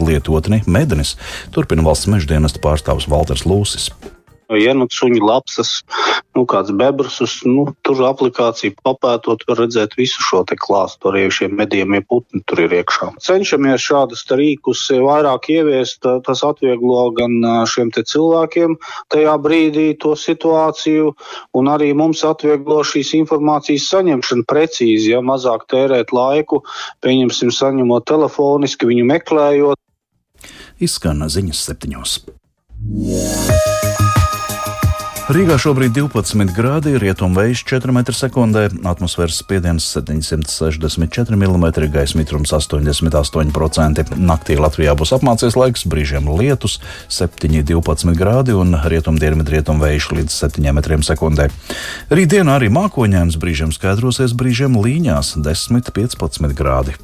Lietotni Medenis turpina valsts meždienas pārstāvs Valters Lūsis. Ienākt suņu lapsas, nu, kāds bebrusus, nu, tur aplikāciju papētot, var redzēt visu šo te klāstu, arī šie medījumie putni tur ir iekšā. Cenšamies šādas rīkus vairāk ieviest, tas atvieglo gan šiem te cilvēkiem tajā brīdī to situāciju, un arī mums atvieglo šīs informācijas saņemšanu precīzi, ja mazāk tērēt laiku, pieņemsim saņemot telefoniski, viņu meklējot. Izskan ziņas septiņos. Rīgā šobrīd 12 grādi, rietumvējš 4 m2, atmosfēras spiediens 764 mm, gaisa mitrums 88%. Naktī Latvijā būs apmācies laiks, brīžiem lietus 7,12 grādi un rietumdienvidu rietumvējš līdz 7 m2. Rītdienā arī mākoņēns brīžiem skaidrosies, brīžiem līņās 10-15 grādi.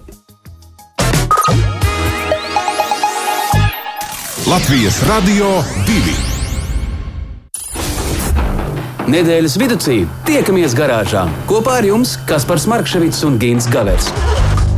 Latvijas Radio 2. Nedēļas vidū tiekamies garāžā kopā ar jums Kaspars Markevits un Gins Gavers.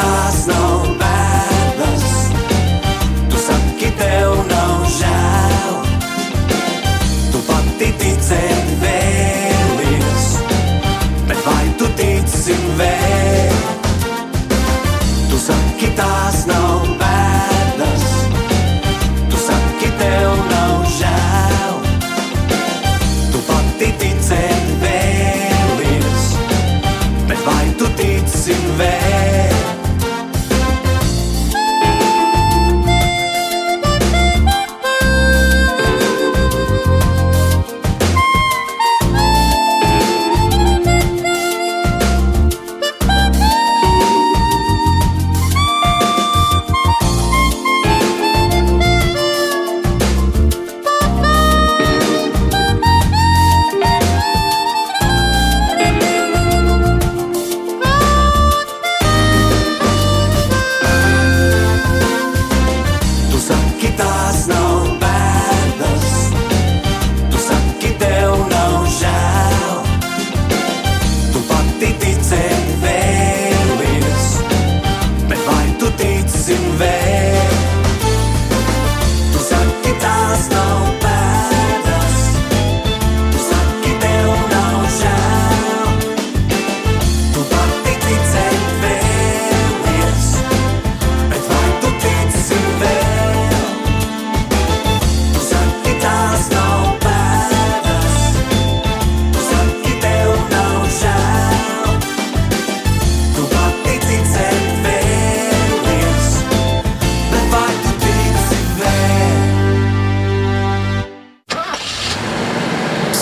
Tās nav bēdas, tu saki, tev nav žēl. Tu pati ticēji. ticim vēl. Tu saki, tās nav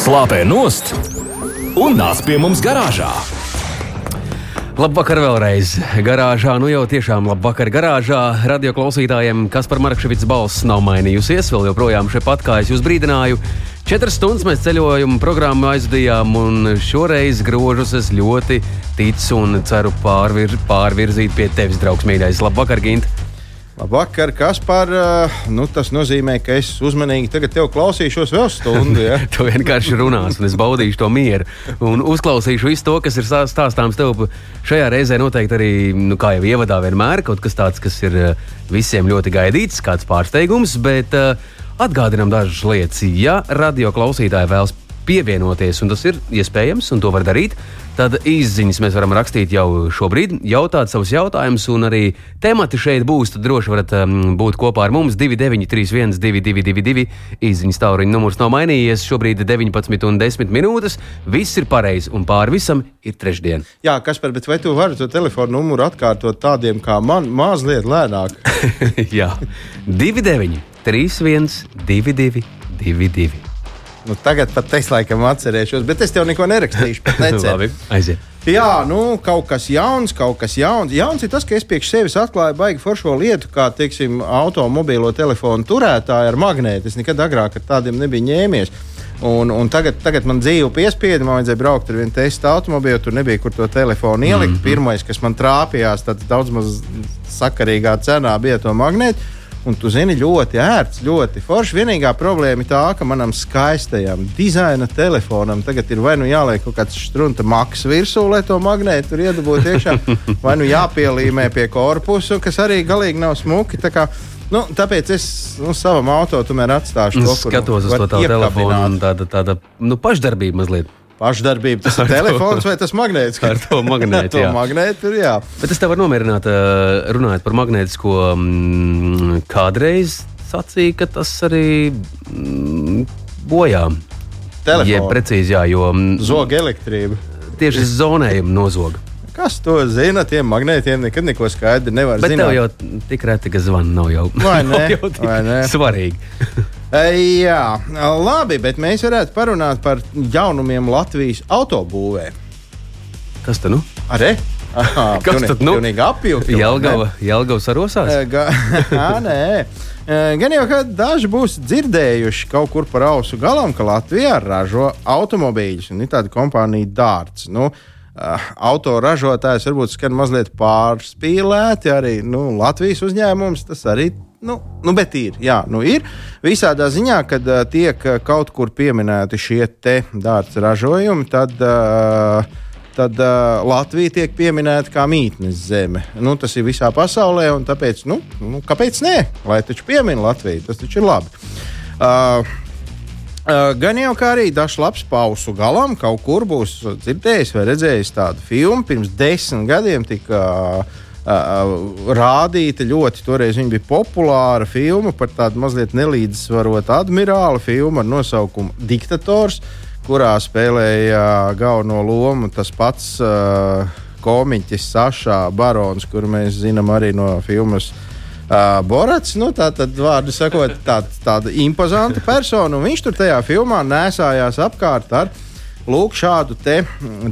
Slāpē nost un nāc pie mums garāžā! Labvakar vēlreiz. Garāžā, nu jau tiešām labvakar garāžā. Radio klausītājiem, kas par Markevits balss nav mainījusies, vēl joprojām šeit pat, kā es jūs brīdināju. Četras stundas mēs ceļojumu programmu aizdījām, un šoreiz grožus es ļoti ticu un ceru pārvir, pārvirzīt pie tevis, draugs mīļais. Labvakar, Gint! Labvakar, Kaspar. Uh, Nu, tas nozīmē, ka es uzmanīgi tagad tev klausīšos vēl stundu. Ja? Tu vienkārši runās, un es baudīšu to mieru. Un uzklausīšu visu to, kas ir stā- stāstāms tev. Šajā reizē noteikti arī, nu, kā jau ievadā, vienmēr kaut kas tāds, kas ir eh, visiem ļoti gaidīts, kāds pārsteigums. Bet uh, atgādinām dažas lietas. Ja radio klausītāji vēlas pievienoties, un tas ir iespējams, un to var darīt, tad izziņas mēs varam rakstīt jau šobrīd, jautāt savus jautājumus, un arī temati šeit būs. Tad droši varat um, būt kopā ar mums 2931, 222, izziņas tālruņa numurs nav mainījies. Šobrīd ir 19 un 10 minūtes. Viss ir pareizi, un pāri visam ir trešdiena. Jā, Kaspar, bet vai tu vari to telefonu numuru atkārtot tādiem kā man, mazliet lēnāk? Jā, 29, 31, 22, 22. Nu, tagad pat es laikam atcerēšos, bet es tev neko nerakstīšu. Labi, aiziet. Jā, nu, kaut kas jauns, kaut kas jauns. Jauns ir tas, ka es priekš sevis atklāju baigi foršo lietu, kā, teiksim, automobīlo telefonu turētāju ar magnētu. Es nekad agrāk ar tādiem nebiju ņēmies. Un, un tagad, tagad man dzīve piespieda, man vajadzēja braukt ar vienu testu automobīlu, tur nebija kur to telefonu ielikt. Mm -hmm. Pirmais, kas man trāpījās, tad daudz maz sakarīgā cenā bija to magnētu. Un tu zini, ļoti ērts, ļoti forši. Vienīgā problēma ir tā, ka manam skaistajam dizaina telefonam tagad ir vai nu jāliek kaut kāds strunta maks virsū, lai to magnētu iedabūtu iekšā, vai nu jāpielīmē pie korpusa, kas arī galīgi nav smuki. Tā kā, Nu, tāpēc es nu, savam auto tomēr atstāšu to, Es skatos uz to tavu telefonu, tāda, tāda nu, pašdarbība mazliet. Pašdarbība, tas ir telefons vai tas magnēts? Ar to magnētu, to jā. magnētu ir jā. Bet es tev varu nomierināt, ā, runājot par magnētisko, mm, kādreiz sacīja, ka tas arī mm, bojā. Telefonu. Jeb precīzi, jā, jo mm, Zog elektrību. tieši zonējumu nozoga. Kas to zina? Tiem magnētiem nekad neko skaidri nevar Bet zināt. tev jau tik reti, ka zvana nav jau, Vai ne? nav jau Vai ne? svarīgi. E, Jā, labi, bet mēs varētu parunāt par jaunumiem Latvijas autobūvē. Kas tad nu? Arī? Aha, Kas tad nu? Pilnīgi apjūta. Jelgava, Jelgava sarosās? Nē, E, gan jau ka daži būs dzirdējuši kaut kur par ausu galam, ka Latvijā ražo automobīļus. Un ir tāda kompānija Dārts. Nu, uh, autoražotājs varbūt skan mazliet pārspīlēti. Arī nu, Latvijas uzņēmums tas arī. Nu, nu, bet ir, jā, nu ir. Visādā ziņā, kad uh, tiek kaut kur pieminēti šie te dārza ražojumi, tad, uh, tad uh, Latvija tiek pieminēta kā mītnes zeme. Nu, tas ir visā pasaulē, un tāpēc, nu, nu kāpēc nē? Lai taču piemina Latviju, tas taču ir labi. Uh, gan jau kā arī dažs labs pausu galam, kaut kur būs dzirdējis vai redzējis tādu filmu. Pirms desmit gadiem tika uh, uh, rādīta ļoti, toreiz viņa bija populāra filma par tādu mazliet nelīdzsvarotu admirāli filmu ar nosaukumu Diktators, kurā spēlēja galveno lomu tas pats uh, komiķis Sašā Barons, kuru mēs zinām arī no filmas. Uh, Borats, nu, tā tad, vārdu sakot, tā, tāda impozanta persona, viņš tur tajā filmā nesājās apkārt ar lūk, šādu te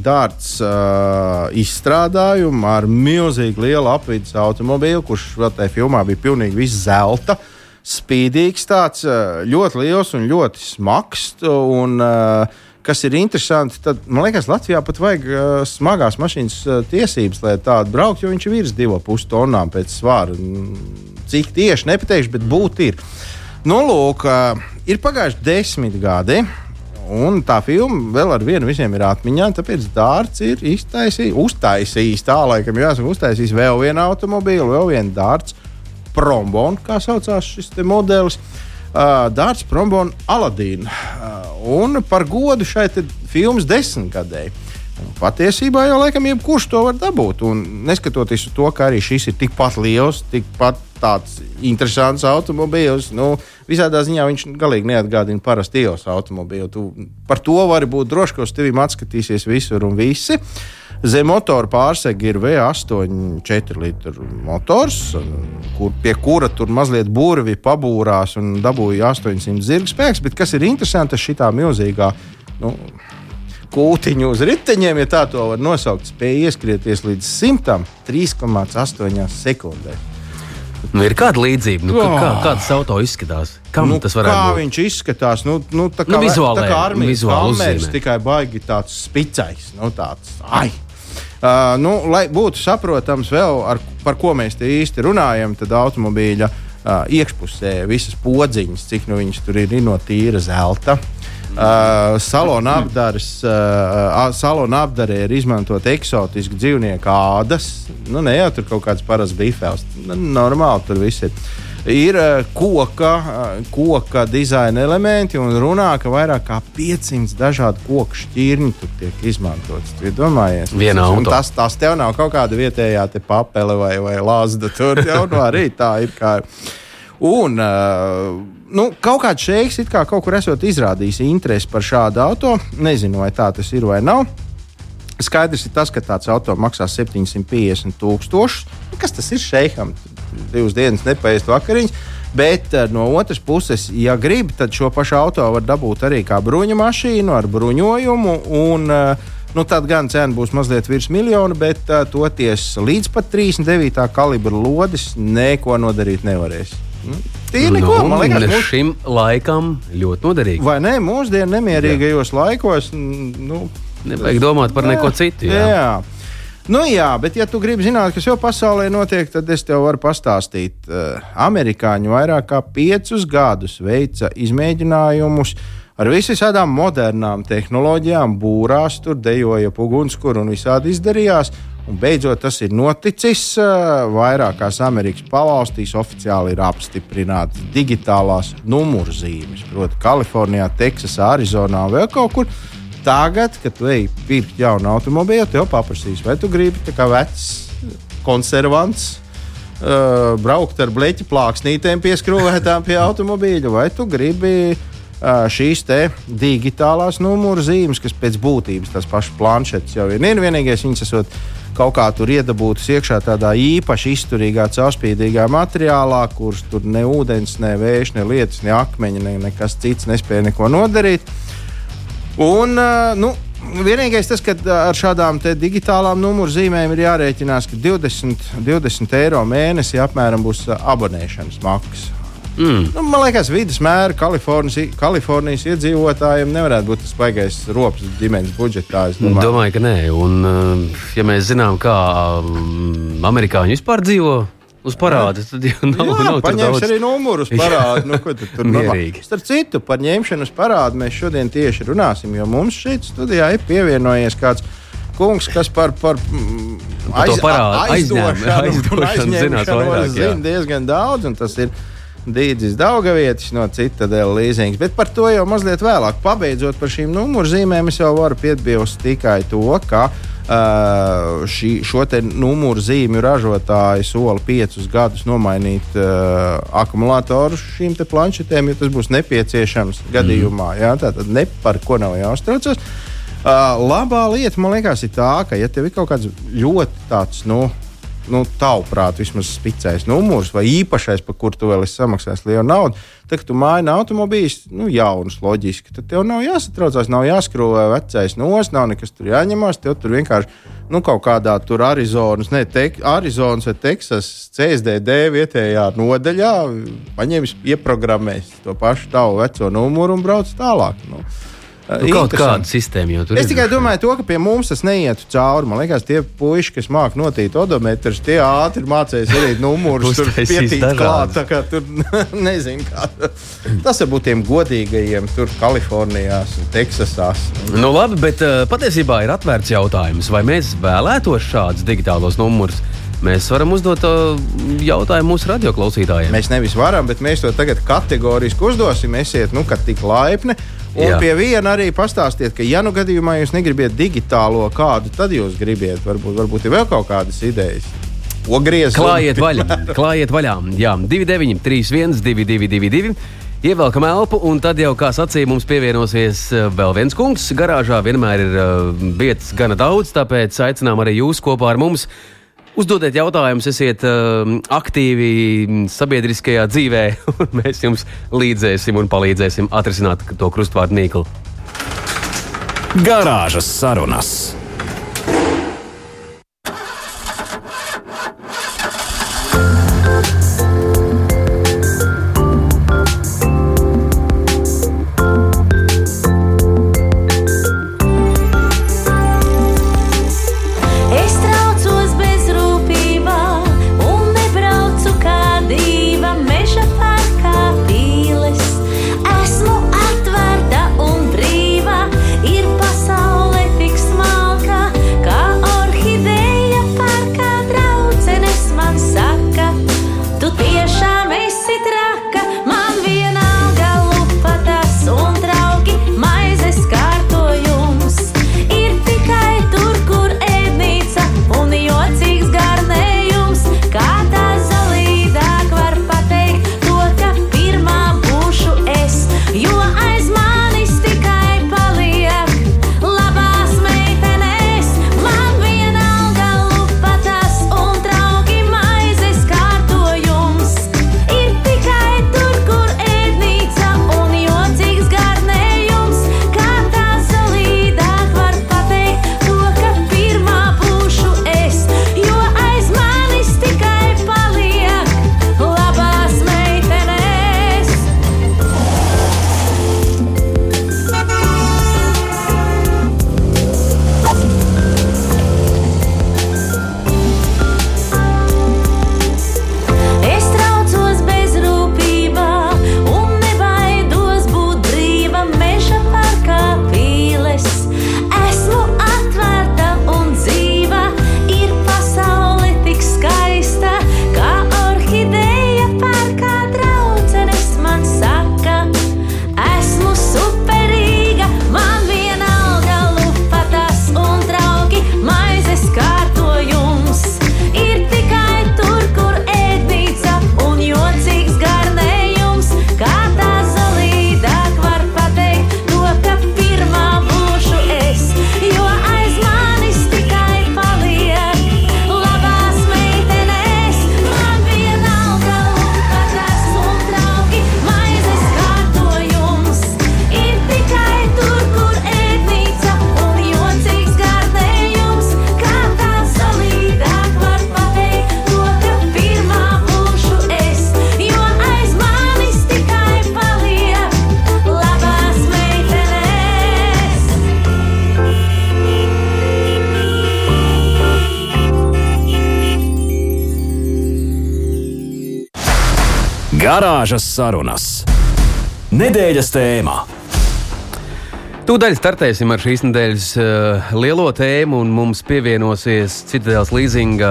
dārts uh, izstrādājumu ar milzīgi lielu apvidus automobīlu, kurš vēl tajā filmā bija pilnīgi viss zelta. Spīdīgs, tāds uh, ļoti liels un ļoti smags. Un, uh, kas ir interesanti, tad man liekas, Latvijā pat vajag uh, smagās mašīnas uh, tiesības, lai tādu brauktu, jo viņš ir virs 2,5 tonnām pēc svāra. Cik tieši nepateikšu, bet būt ir. Nu, lūk, uh, ir pagājuši desmit gadi. Un tā filma vēl ar vienu visiem ir atmiņā, tāpēc dārts ir iztaisījis, uztaisījis tā, laikam, jāsaka, uztaisījis vēl vienu automobīlu, vēl vienu dārts, prombonu, kā saucās šis modelis. Uh, Dārts Prombona Aladīna. Uh, un par godu šai filmas desmitgadēji. Patiesībā jau laikam jebkurš to var dabūt. Un neskatoties uz to, ka arī šis ir tikpat liels, tikpat tāds interesants automobīls, nu, visādā ziņā viņš galīgi neatgādina parastu ielas automobīlu. Tu par to vari būt drošs, ka uz tevi atskatīsies visur un visi. Zem motora pārsega ir V8 4 litru motors, kur, pie kura tur mazliet burvi pabūrās un dabūja 800 zirga spēks. Bet kas ir interesanti, šī milzīgā nu, kūtiņu uz riteņiem, ja tā to var nosaukt, spēja ieskrieties līdz 103,8 sekundēm. Nu, ir kāda līdzība, nu, kā, kā, kāds auto izskatās. Kam nu, tas kā varētu būt? viņš izskatās? Nu, nu, tā kā, Nu, vizuālē, tā kā armijas vizuāli kameras, tikai baigi tāds spicais. Nu, tāds, ai. Uh, nu, lai būtu saprotams, vēl, ar, par ko mēs te īsti runājam, tad automobīļa uh, iekšpusē visas podziņas, cik nu viņas tur ir, ir no tīra zelta. Uh, salona apdars, uh, salona apdarē ir izmantot eksotisku dzīvnieku ādas. Nu, ne jau tur kaut kāds parasts bifels. Nu, normāli tur viss ir. Ir uh, koka, uh, koka dizaina elementi un runā, ka vairāk kā 500 dažādu koku šķirņu tur tiek izmantotas. Un auto. Tas, tas tev nav kaut kāda vietējā papele vai, vai lāzda. Tur jau no arī tā ir. Kā. Un uh, nu, kaut kāds šeiks it kā kaut kur esot izrādījis interesi par šādu auto. Nezinu, vai tā tas ir vai nav. Skaidrs ir tas, ka tāds auto maksā 750 tūkstošus. Nu, Kas tas ir šeikam? Divas dienas nepaiest vakariņas. Bet uh, no otras puses, ja grib, tad šo pašu auto var dabūt arī kā bruņu mašīnu ar bruņojumu. Un, uh, nu, tad gan cena būs mazliet virs miljona, bet uh, toties līdz pat 39. kalibra lodis neko nodarīt nevarēs. Nu, Tīri neko, man liekas, nu, mūs- šim laikam ļoti noderīgi. vai ne? Mūsdienu nemierīgajos laikos. n- Nu, Nevajag domāt par neko citu. Jā. Jā. Nu, jā, bet, ja tu gribi zināt, kas jau pasaulē notiek, tad es tev varu pastāstīt. Uh, amerikāņi vairāk kā piecus gadus veica izmēģinājumus ar visām modernām tehnoloģijām, būrās, tur dejoja ugunskura un visādi izdarījās. Un beidzot, tas ir noticis. Uh, vairākās Amerikas pavalstīs oficiāli ir apstiprināts digitālās numurzīmes. Proti, Kalifornijā, Teksasā, Arizonā un vēl kaut kur. Tagad, kad ej pirkt jaunu automobīlu, tev paprasīs, vai tu gribi tā kā vecs konservants. Uh, braukt ar bleķa plāksnītēm pieskrūvētām pie automobīļa, vai tu gribi uh, šīs digitālās numuru zīmes, kas pēc būtības tas pašs planšets jau ir. Ir vienīgais, viņas esot kaut kā tur iedabūtas iekšā tādā īpaši izturīgā, caurspīdīgā materiālā, kurš tur ne ūdens, ne vējš, ne lietus, ne akmeņi, ne nekas cits nespēja neko nodarīt. Un, uh, nu, vienīgais tas, ka uh, ar šādām digitālām numuru zīmēm ir jārēķinās, ka 20, 20 eiro mēnesī apmēram būs uh, abonēšanas maksa. Mm. Nu, man liekas, vidus mēra Kalifornijas, Kalifornijas iedzīvotājiem nevarētu būt tas baisais rops ģimenes budžetā. es domāju. Domāju, ka nē. Un, uh, ja mēs zinām, kā um, amerikāņi vispār dzīvo uz parāda, tad jau nav, Jā, nav tur paņemšu daudz. arī numurus parādu. Nu, tu tur Mierīgi. Starp citu, par ņemšanas parādu mēs šodien tieši runāsim, jo mums šeit studijā ir pievienojies kāds kungs, kas par, par mm, to parādu, aizņēmu- aizdošanu un aizdošanu zinās vairāk, zina diezgan daudz, un tas ir Dīdzis Daugavietis no Citadela līzings. Bet par to jau mazliet vēlāk. Pabeidzot par šīm numurzīmēm, es jau varu piebilst tikai to, ka Uh, šī, šo te numuru zīmju ražotāji sola piecus gadus nomainīt uh, akumulatorus šīm planšetēm, ja tas būs nepieciešams gadījumā. Jā, tā tad ne par ko nav jāuztraucas. Uh, labā lieta, man liekas, ir tā, ka, ja tev ir kaut kāds ļoti tāds, nu, nu, tavuprāt, vismaz spicējis numurs vai īpašais, par kuru tu vēl esi samaksājis lielu naudu, tad, kad tu maini automobīļus, nu, jaunus, loģiski, tad tev nav jāsatraucās, nav jāskrūvē vecais nos, nav nekas tur jāņemās. Tev tur vienkārši nu, kaut kādā tur Arizonas, ne tek, Arizonas vai Teksas CSDD vietējā nodaļā paņems, ieprogrammēs to pašu tavu veco numuru un brauc tālāk. Nu. Nu, kaut kāda sistēma jau tur Es ir. tikai domāju, to, ka pie mums tas neietu cauri. Man liekas, tie puiši, kas māca notīt odometrus, tie ātri mācīs arī numurus, tur pietīt klāt. tā kā Tur nezinu, kā. Tas varbūt tiem godīgajiem tur Kalifornijās un Teksasās. Nu, labi, bet uh, patiesībā ir atvērts jautājums, vai mēs vēlētos šādus digitālos numurus. Mēs varam uzdot uh, jautājumu mūsu radioklausītājiem. Mēs nevis varam, bet mēs to tagad kategoriski uzdosim. Esiet, nu, tik laipni. Un Jā. Pie viena arī pastāstiet, ka, ja nu gadījumā jūs negribat digitālo kādu, tad jūs gribiet, varbūt, varbūt ir vēl kaut kādas idejas. Ogriezt. Klājiet vaļā, klājiet vaļā. Jā, 29, 31, 222, ievelkam elpu, un tad jau, kā sacīja, mums pievienosies eh, vēl viens kungs. Garāžā vienmēr ir eh, vietas gana daudz, tāpēc aicinām arī jūs kopā ar mums. Uzdodiet jautājumus, esiet uh, aktīvi sabiedriskajā dzīvē, un mēs jums līdzēsim un palīdzēsim atrisināt to krustvārdu mīklu. Garāžas sarunas. Garāžas sarunas. Nedēļas tēmā. Tūdaļ startēsim ar šīs nedēļas uh, lielo tēmu, un mums pievienosies Citadēlas līzinga.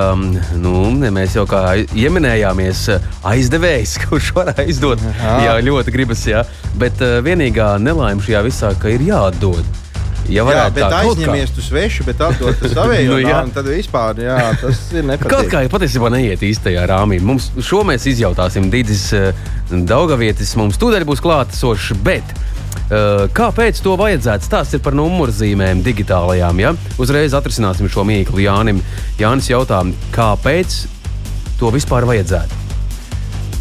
Nu, ne, mēs jau kā ieminējāmies, uh, aizdevējs, kurš var aizdot. Jā, jā ļoti gribas, jā. Bet uh, vienīgā nelaime šajā visā, ka ir jāatdod. Ja Jā, bet tā kaut kā- aizņemies tu svešu, bet atdot to savējo. Nu, jā. tad vispār, jā, tas ir Kaut nepatīkami. kā patiesībā neiet īstajā rāmī. Mums šo mēs izjautāsim. Dīdzis Daugavietis mums tūdaļ būs klātesošs, bet uh, kāpēc to vajadzētu? Stāsts ir par numurzīmēm digitālajām. Ja? Uzreiz atrisināsim šo mīklu Jānim. Jānis jautā, kāpēc to vispār vajadzētu?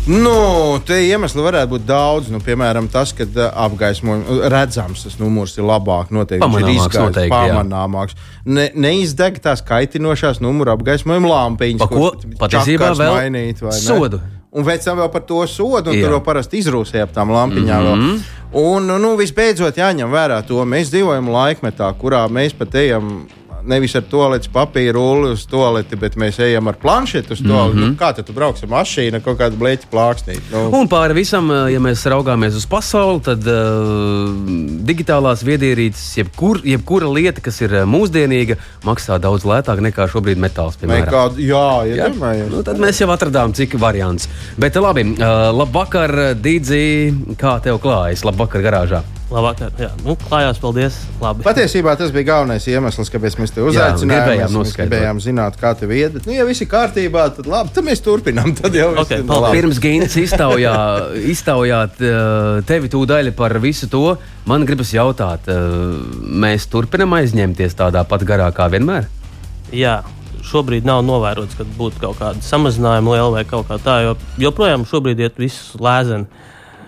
Nu, te iemesli varētu būt daudz. Nu, piemēram, tas, ka uh, apgaismojums redzams, tas numurs ir labāk, noteikti viņš ir Pamanāmāks izgājis, noteikti, pamanāmāks. Ne, neizdeg tās kaitinošās numura apgaismojuma lampiņas, Pa ko patiesībā vēl mainīt, sodu. Un pēc tam vēl par to sodu, un Jā. tur jau parasti izrūsē ap tām lampiņām. Mm Mhm. -hmm. Un, nu, visbeidzot, jāņem vērā to, mēs dzīvojam laikmetā, kurā mēs pat ejam nevis ar toaletes papīru rulli uz toaleti, bet mēs ejam ar planšetu uz toaleti. Mm Mhm. -hmm. nu, kā tad brauks ar mašīnu, kaut kādu bleķu plāksnī? Nu, Un pāri visam, eh, ja mēs raugāmies uz pasauli, tad uh, digitālās viedierīces, jebkur, jebkura lieta, kas ir eh, mūsdienīga, maksā daudz lētāk nekā šobrīd metāls. Kādu, jā, Jā, iedomājies. nu, tad mēs jau atradām, cik variants. Bet labi, uh, labvakar, Dīdzi, kā tev klājas? Labvakar, garāžā. Labvakar, jā, nu, klājās, paldies. Labi. Patiesībā tas bija galvenais iemesls, kāpēc mēs te uzaicinājām. gribējām Mēs- gribējām zināt, kā tev iet. Nu, ja viss ir kārtībā, tad labi, tad mēs turpinām. Tad jau viss Ok, ir labi. Pirms Gīnas iztaujā, iztaujāt uh, tevi tūdaļ par visu to, man gribas jautāt, uh, mēs turpinam aizņemties tādā pat garā kā vienmēr? Jā, šobrīd nav novērots, ka būtu kaut kāda samazinājuma liela vai kaut kā tā, jo joprojām šobrīd iet viss lēzeni.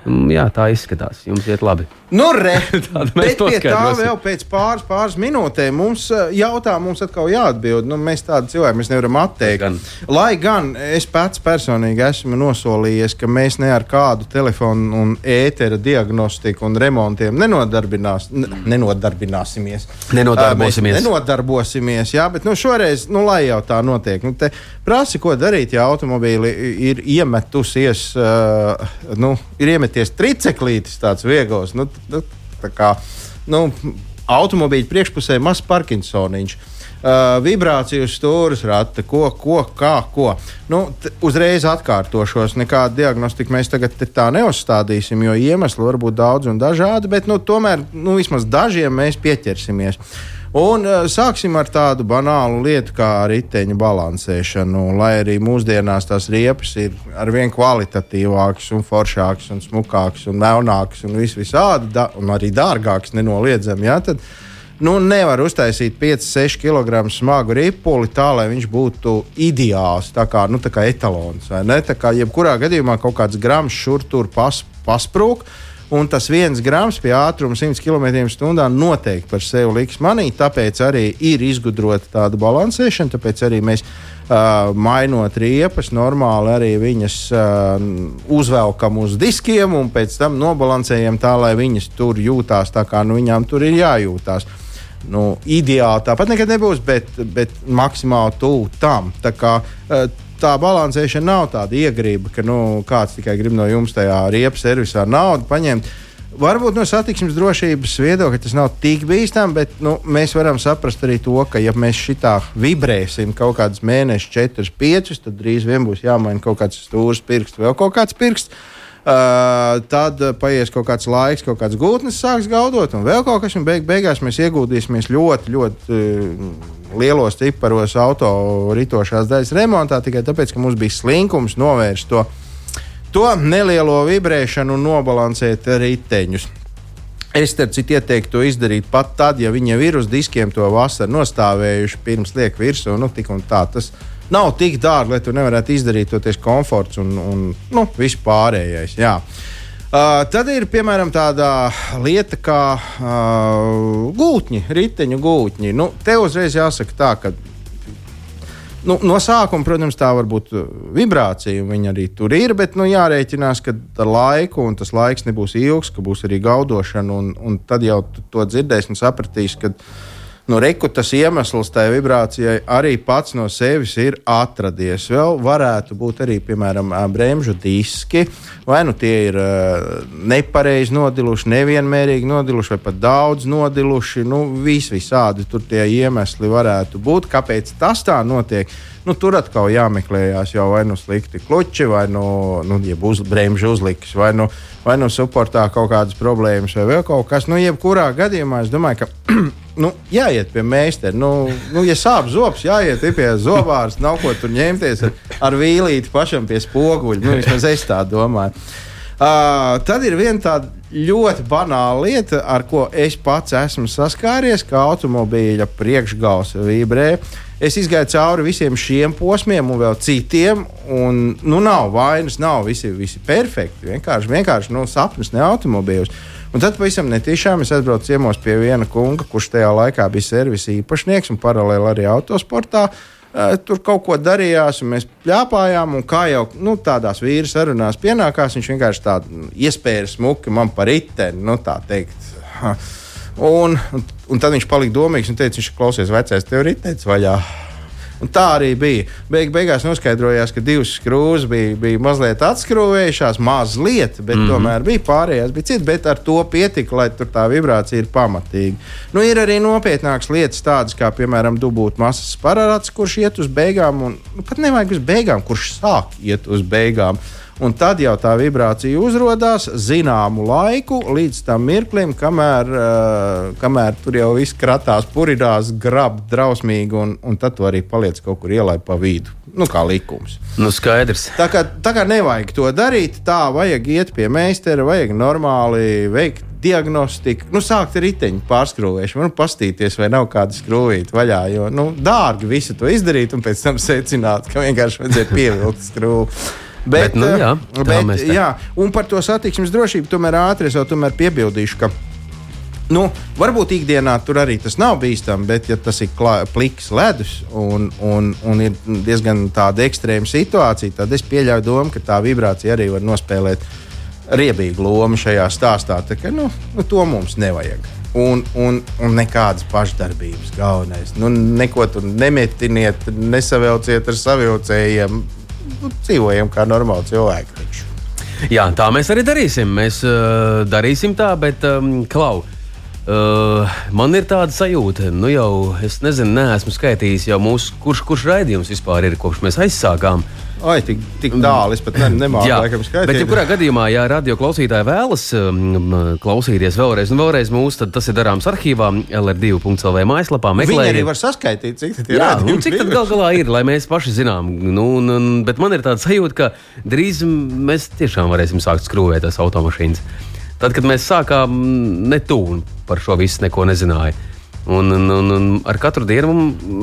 Mm, jā, tā izskatās. Jums iet labi. Nu, re, bet pie tā vēl pēc pāris, pāris minūtēm mums uh, jautā, mums atkal jāatbild. Nu, mēs tādi cilvēki, mēs nevaram atteikt. Gan. Lai gan es pats personīgi esmu nosolījies, ka mēs ne ar kādu telefonu un ētera diagnostiku un remontiem nenodarbinās, n- nenodarbināsimies. Nenodarbosimies. Mēs Nenodarbosimies, jā, bet nu, šoreiz, nu, lai jau tā notiek, nu, te prasi, ko darīt, ja automobīli ir iemetusies, uh, nu, ir iemeties triceklītis tāds viegls. Nu, nu, tā kā, nu, automobīļa priekšpusē mazs Parkinsoniņš. Uh, vibrāciju stūris, rata, ko, ko, kā, ko. Nu, uzreiz atkārtošos. Nekādu diagnostiku mēs tagad tā neuzstādīsim, jo iemesli var būt daudz un dažādi, bet nu, tomēr nu, vismaz dažiem mēs pieķersimies. Un uh, sāksim ar tādu banālu lietu kā riteņa balansēšanu. Lai arī mūsdienās tās riepas ir arvien kvalitatīvākas, un foršākas, un smukākas, un melnākas, un vis visādi, un arī dārgākas, nenoliedzami. Ja, tad, Nu, nevar uztaisīt 5-6 kg smagu ripuli tā, lai viņš būtu ideāls, tā kā, nu, tā kā etalons. Tā kā jebkurā gadījumā kaut kāds grams šur tur pas, pasprūk. Un tas viens grams pie ātruma 100 km/h noteikti par sevi liks manī. Tāpēc arī ir izgudrota tāda balansēšana. Tāpēc arī mēs, uh, mainot riepas, normāli arī viņas uh, uzvelkam uz diskiem un pēc tam nobalansējam tā, lai viņas tur jūtās tā, kā nu, viņām tur ir jājūtās. Nu, ideāli tāpat nekad nebūs, bet, bet maksimāli tuvu tam. Tā, kā, eh, tā balansēšana nav tāda iegrība, ka nu, kāds tikai grib no jums tajā riepas servisā naudu paņemt. Varbūt no satiksmes drošības viedokļa tas nav tik bīstami, bet nu, mēs varam saprast arī to, ka, ja mēs šitā vibrēsim kaut kādus mēnešus, 4, 5, tad drīz vien būs jāmaina kaut kāds stūris, pirksts, vēl kaut kāds pirksts. Uh, tad uh, paies kaut kāds laiks, kaut kāds gūtnes sāks gaudot, un vēl kaut kas, un beig, beigās mēs ieguldīsimies ļoti, ļoti uh, lielos ciparos auto ritošās daļas remontā tikai tāpēc, ka mums bija slinkums novērst to, to nelielo vibrēšanu un nobalansēt riteņus. Es starp citu ieteiktu to izdarīt pat tad, ja viņi jau ir uz diskiem to vasaru nostāvējuši pirms liek virsū. Nu, tik un tā tas nav tik dārgi, lai tu nevarētu izdarīt to tieši komforts un, un nu, viss pārējais. Jā. Uh, tad ir piemēram tāda lieta kā uh, gūtņi, riteņu gūtņi. Nu, te uzreiz jāsaka tā, ka Nu, no sākuma, protams, tā var būt vibrācija, un viņa arī tur ir, bet nu, jārēķinās, ka ar laiku, un tas laiks nebūs ilgs, ka būs arī gaudošana, un, un tad jau to dzirdēs un sapratīs, ka nu, reku tas iemesls tai vibrācijai arī pats no sevis ir atradies. Vēl varētu būt arī, piemēram, bremžu diski, vai nu tie ir nepareizi nodiluši, nevienmērīgi nodiluši, vai pat daudz nodiluši. Nu, vis visādi tur tie iemesli varētu būt. Kāpēc tas tā notiek? Nu, tur atkal jāmeklējās jau vai nu slikti kluči, vai nu, nu uz, bremžu uzliks, vai nu, vai nu supportā kaut kādas problēmas, vai vēl kaut kas. Nu, jebkurā gadījumā es domāju, ka nu, jāiet pie meistara. Nu, nu, ja sāp zobs, jāiet pie zobārs, nav ko tur ņemties ar, ar vīlīti pašam pie spoguļa. Nu, vismaz es tā domāju. Uh, tad ir viena tāda ļoti banāla lieta, ar ko es pats esmu saskāries, kā automobīļa priekšgals vibrē. Es izgāju cauri visiem šiem posmiem, un vēl citiem. Un, nu, nav vainas, nav visi, visi perfekti. Vienkārši, vienkārši nu, sapnis, ne automobīļus. Un tad pavisam netiešām es aizbraucu ciemos pie viena kunga, kurš tajā laikā bija servisa īpašnieks un paralēli arī autosportā. Uh, tur kaut ko darījās, un mēs plāpājām. Kā jau nu, tādās vīru sarunās pienākās, viņš vienkārši tādu iespēju smuki man par riteni, nu, tā teikt. Un, un, un tad viņš palika domīgs un teica, viņš klausies, vecais, tev ir ritens vaļā. Un tā arī bija. Beig, beigās noskaidrojās, ka divas skrūves bija, bija mazliet atskrūvējušās, mazliet, bet mm -hmm. tomēr bija pārējās, bija citas, bet ar to pietika, lai tur tā vibrācija ir pamatīga. Nu, ir arī nopietnākas lietas, tādas kā, piemēram, dubult masas parāds, kurš iet uz beigām, un nu, pat nevajag uz beigām, kurš sāk iet uz beigām. Un tad jau tā vibrācija uzrādās zināmu laiku, līdz tam mirklim, kamēr, uh, kamēr tur jau viss kratās, purinās, grab drausmīgi, un, un tad tu arī paliec kaut kur ielai pa vidu. Nu, kā likums. Nu, skaidrs. Tā kā, tā kā nevajag to darīt, tā vajag iet pie meistara, vajag normāli veikt diagnostiku, nu, sākt ar riteņu pārskrūvēšanu, nu, pastīties, vai nav kāda skrūvīta vaļā. Jo nu, dārgi visu to izdarīt, un pēc tam secināt, ka vienkārši vajadzēja pievilkt skrūvi. Bet, nu, eh, jā, bet, mēs jā, un par to satiksmes drošību tomēr ātri es tomēr piebildīšu, ka Nu, varbūt ikdienā tur arī tas nav bīstami, bet, ja tas ir klā, pliks ledus un, un, un ir diezgan tāda ekstrēma situācija, tad es pieļauju domu, ka tā vibrācija arī var nospēlēt riebīgu lomu šajā stāstā. Tā, ka, nu, nu, to mums nevajag. Un, un, un nekādas pašdarbības galvenais. Nu, neko tur nemetiniet, nesavelciet ar savilcējiem. Nu, dzīvojam kā normāli cilvēki. taču. Jā, tā mēs arī darīsim. Mēs uh, darīsim tā, bet, um, Klau, uh, man ir tāda sajūta, nu jau, es nezinu, neesmu skaitījis jau mūsu, kurš, kurš raidījums vispār ir, kopš mēs aizsākām. Ai, tik, tik tālu es pat ne, nemāku Jā, laikam skaitīt. bet, jebkurā gadījumā, ja radio klausītāji vēlas um, klausīties vēlreiz un vēlreiz mūsu, tad tas ir darāms arhīvā, LR2.CLV mājaslapā. Meklējiet. arī var saskaitīt, cik tie Jā, un cik tad gal galā ir, lai mēs paši zinām? Nu, un, un, bet man ir tāds sajūta, ka drīz mēs tiešām varēsim sākt skrūvēt tās automašīnas. Tad, kad mēs sākām, ne tuvu par šo visu neko nezināja. Un, un, un, un ar katru dienu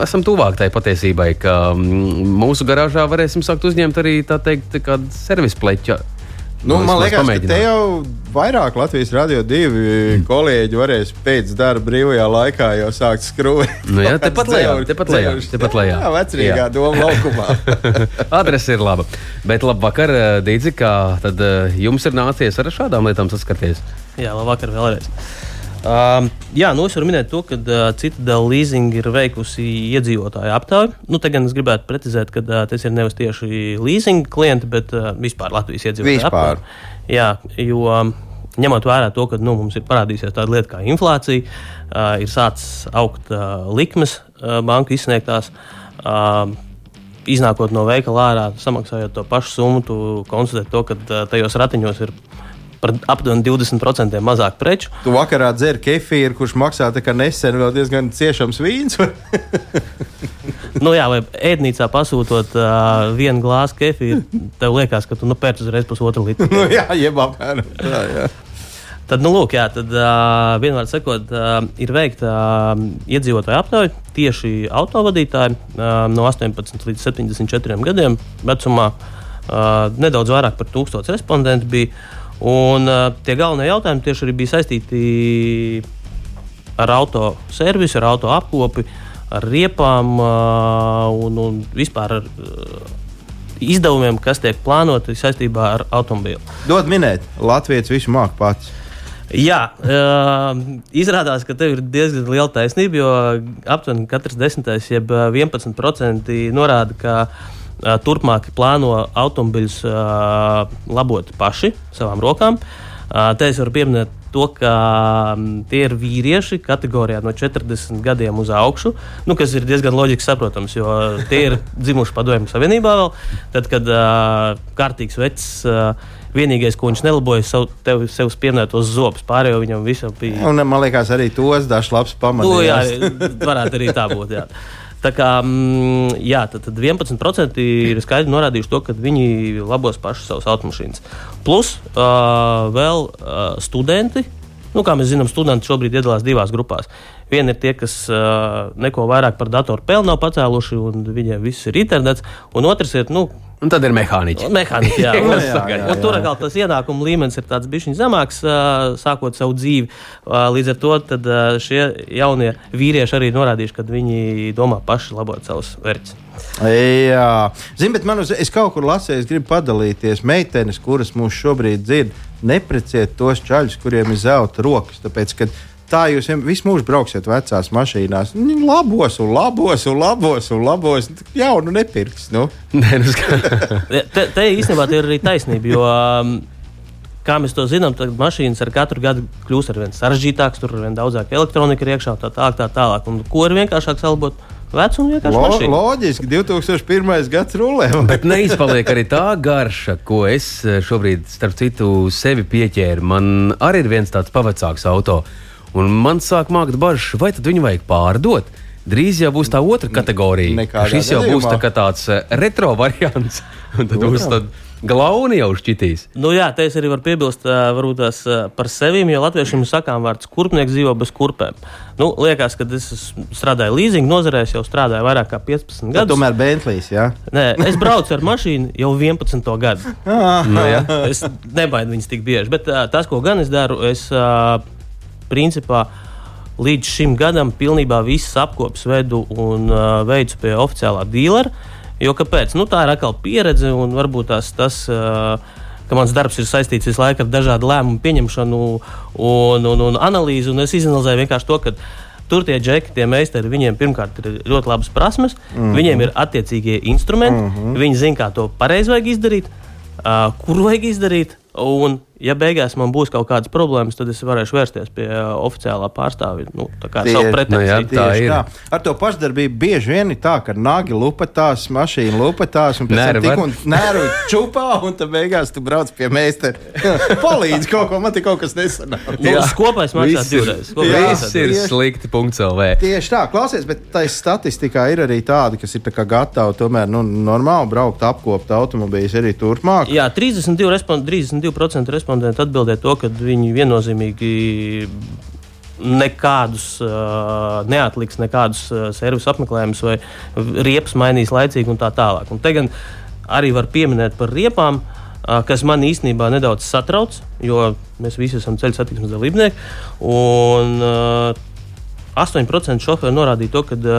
esam tuvāk tai patiesībai, ka mm, mūsu garāžā varēsim sākt uzņemt arī tā teikt, kādu servisu pleķu. Nu, man liekas, ka te jau vairāk Latvijas radio divi kolēģi varēs pēc darba brīvajā laikā jau sākt skrūvēt. Nu jā, tepat lejā, tepat lejā, tepat lejā. Jā, vecrīgā Jā. doma laukumā. Adrese ir laba. Bet labvakar, eh, Dīdzi, kā tad eh, jums ir nācies ar šādām lietām saskarties? Jā, labvakar vēlreiz. Um, jā, nu es varu minēt to, ka uh, Citadela leasing ir veikusi iedzīvotāju aptauju. Nu, te gan es gribētu precizēt, ka uh, tas ir nevis tieši leasing klienti, bet uh, vispār Latvijas iedzīvotāju Vispār. aptauja. Jā, jo um, ņemot vērā to, ka nu, mums ir parādījusies tāda lieta kā inflācija, uh, ir sācis augt uh, likmes uh, banku izsniegtās. Uh, Iznākot no veikala ārā, samaksājot to pašu summu, tu konstatē to, ka uh, tajos ratiņos ir par aptuveni 20% mazāk preču. Tu vakarā dzer kefīru, kurš maksā nesen vēl diezgan ciešams vīns. Nu, jā, vai ēdnīcā pasūtot uh, vienu glāzi kefīru, tev liekas, ka tu nu, pēc uzreiz pusotru litru. nu, jā, jeb apmēram. Tā, jā. Tad, nu, lūk, jā, tad uh, vienmēr sakot, uh, ir veikta uh, iedzīvotāju aptauja tieši autovadītāji uh, no 18 līdz 74 gadiem vecumā. Uh, nedaudz vairāk par 1000 respondentu bija. Un uh, tie galvenie jautājumi tieši arī bija saistīti ar auto servisu, ar auto apkopi, ar riepām uh, un, un vispār ar uh, izdevumiem, kas tiek plānoti saistībā ar automobīlu. Dod minēt, Latvijas visu māku pats. Jā, uh, izrādās, ka tev ir diezgan liela taisnība, jo aptuveni katrs desmitais, jeb ā, 11% norāda, ka uh, turpmāk plāno automobiļus labot paši savām rokām. Te es varu pieminēt to, ka tie ir vīrieši kategorijā no 40 gadiem uz augšu, nu, kas ir diezgan loģiski saprotams, jo tie ir dzimuši padomju savienībā vēl. Tad, kad uh, kārtīgs vecs. Uh, Vienīgais, ko viņš nelaboja, sev, sev spieminētos zobus. Pārējo viņam visam bija. Un, man liekas, arī tos dažs labs Nu, jā, varētu arī tā būt. Jā. Tā kā mm, jā, tad, tad 11% ir skaidri norādījuši to, ka viņi labos pašus savus automašīnas. Plus uh, vēl uh, studenti. Nu, kā mēs zinām, studenti šobrīd iedalās divās grupās. Viena ir tie, kas uh, neko vairāk par datoru pelnu nav pacēluši, un viņiem viss ir internets. Un otrs ir, nu, Un tad ir mehāniķi. Mehāniķi, jā, Jā, un, jā, jā, un tur atkal tas ienākuma līmenis ir tāds bijis zemāks, sākot savu dzīvi. Līdz ar to tad, šie jaunie vīrieši arī norādījuši, ka viņi domā paši labot savus vērķus. Jā, Zini, bet man uz, es kaut kur lasīju, es gribu padalīties. Meitenes, kuras mūs šobrīd dzird, nepreciet tos čaļus, kuriem ir zelta rokas. Tāpēc, kad tā jūs visu mūžu brauksiet vecās mašīnās, nu, labos un labos un labos un labos. Jaunu nepirks. Nu. Nē, nu, ska- Te, te īstenībā te ir arī taisnība, jo, ām, kā mēs to zinām, tad mašīnas ar katru gadu kļūst ar vien sarežģītākas, tur ir vien daudzāk elektronika iekšā, tā tālāk. Tā tālāk. Un ko ir vienkāršāk salabot? Vecu un vienkārši Lo, mašīnu. loģiski, 2001. gads rulē. Bet neizpaliek arī tā garša, ko es eh, šobrīd, starp citu, sevi pieķēru. Man arī ir viens tāds pavecāks auto, un man sāk mākt bažas, vai tad viņu vajag pārdot. Drīz jau būs tā otra kategorija. Šis jau gadījumā. būs tā kā tāds eh, retro variants. Un tad būs tad glauni jau šķitīs. Nu, jā, te es arī varu piebilst ā, varbūt tās ā, par sevi, jo latviešiem ir sakām vārds kurpnieks dzīvo bez kurpēm. Nu, liekas, ka es strādāju leasing nozarē, jau strādāju vairāk kā 15 Ja, gadus. tomēr Bentlijs, jā. Nē, es braucu ar mašīnu jau 11 gadu. Nu, jā. Es nebaidu viņus tik bieži. Bet tas, ko gan es daru, es uh, principā līdz šim gadam pilnībā visas apkopes vedu un uh, veicu pie oficiālā dīlera. Jo kāpēc? Nu, tā ir atkal pieredze un varbūt tās, tas. Uh, ka mans darbs ir saistīts visu laiku ar dažādu lēmumu pieņemšanu un, un, un analīzi. Un es izanalizēju vienkārši to, ka tur tie džeki, tie meistari, viņiem pirmkārt ir ļoti labas prasmes, mm -hmm. viņiem ir attiecīgie instrumenti, mm -hmm. viņi zina, kā to pareizi vajag izdarīt, uh, kur vajag izdarīt. Un, ja beigās man būs kaut kādas problēmas, tad es varēšu vērsties pie uh, oficiālā pārstāvja. Nu, tā kā Tie- savu nu pretenziju. jā, tā Tieši ir. tā. Ar to pašdarbību bieži vien ir tā, ka nagi lupatās, mašīna lupatās, un pēc tam tik un nēru čupā, un tad beigās tu brauc pie meistara. Palīdzi kaut ko, man te kaut kas nesanāk. Nu, uz kopais maksā Viss ir- divreiz. Viss ir slikti. punkts LV. Tieši tā, klausies, bet tā statistikā ir arī tāda, kas ir tā kā gatavi tomēr nu, normāli braukt, apkopt automobīļus arī turpmāk. Jā, 32%, respond, 32 respondentu atbildēja to, ka viņi viennozīmīgi nekādus uh, neatliks, nekādus uh, servisu apmeklējumus vai riepas mainīs laicīgi un tā tālāk. Un te gan arī var pieminēt par riepām, uh, kas man īstenībā nedaudz satrauc, jo mēs visi esam ceļu satiksmes dalībnieki. Un, uh, 8% šoferi norādīja to, ka uh,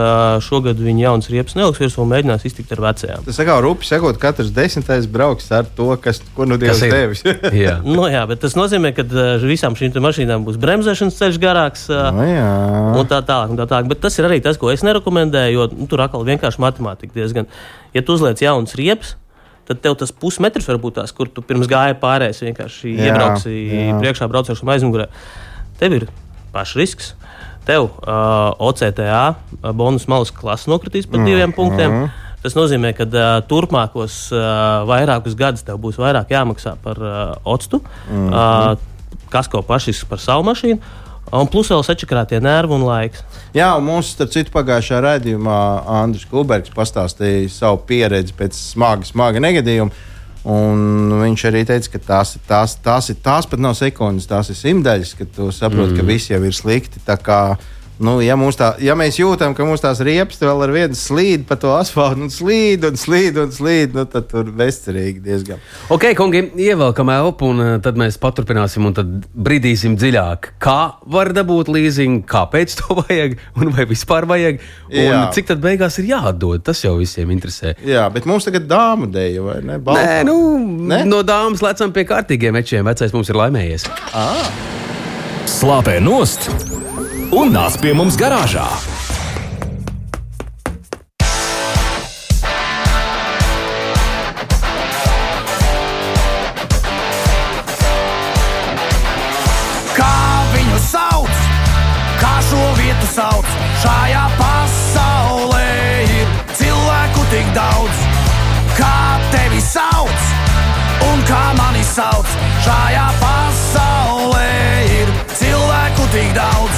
šogad viņi jaunas riepas neliks virsū un mēģinās iztikt ar vecajām. Tas kā rupi sakot, katrs desmitais brauks ar to, kas, ko nu Dievs ir? devis. Jā. Nu, jā, bet tas nozīmē, ka uh, visām šīm te mašīnām būs bremzēšanas ceļš garāks. Uh, Nu, jā. Un tā tālāk, un tā tālāk. Bet tas ir arī tas, ko es nerekomendēju, jo nu, tur atkal vienkārši matemātika diezgan. Ja tu uzliec jaunas riepas, tad tev tas pusmetrs var būt tās, kur tu pirms gāja pārējais, vienkārši Jā, iebrauksi jā. priekšā braucošam aizmugurē. Tev ir pašs risks. Tev uh, OCTA uh, bonus malas klases nokritīs par diviem Mhm. punktiem. Tas nozīmē, ka uh, turpmākos uh, vairākus gadus tev būs vairāk jāmaksā par uh, octu, Mhm. uh, kas ko pašs par savu mašīnu, un plus vēl sačakrātie nervi un laiks. Jā, un mums, starp citu, pagājušā raidījumā Andris Kulbergs pastāstīja savu pieredzi pēc smaga, smaga negadījuma. Un viņš arī teica, ka tās, tās, tās, ir, tās pat nav sekundes, tās ir simtaļas, kad tu saproti, mm. ka viss jau ir slikti. Tā kā, nu, ja, mums tā, ja mēs jūtam, ka mums tās riepas vēl ar vienu slīd pa to asfaltu, un slīd un slīd un slīd, nu, tad tur bezcerīgi diezgan. Ok, kungi, ievelkam elpu, un eh, tad mēs paturpināsim, un tad bridīsim dziļāk. Kā var dabūt līzingu, kāpēc to vajag, un vai vispār vajag, un Jā. cik tad beigās ir jāatdod. Tas jau visiem interesē. Jā, bet mums tagad dāmu dēļ, vai ne? Balkā. Nē, nu, Ne? no dāmas lecam pie kārtīgiem večiem. Vecais mums ir laimējies. Slāpē nost un nāc pie mums garāžā. Sauc, šajā pasaulē ir cilvēku tik daudz. Kā tevi sauc, un kā mani sauc, šajā pasaulē ir cilvēku tik daudz.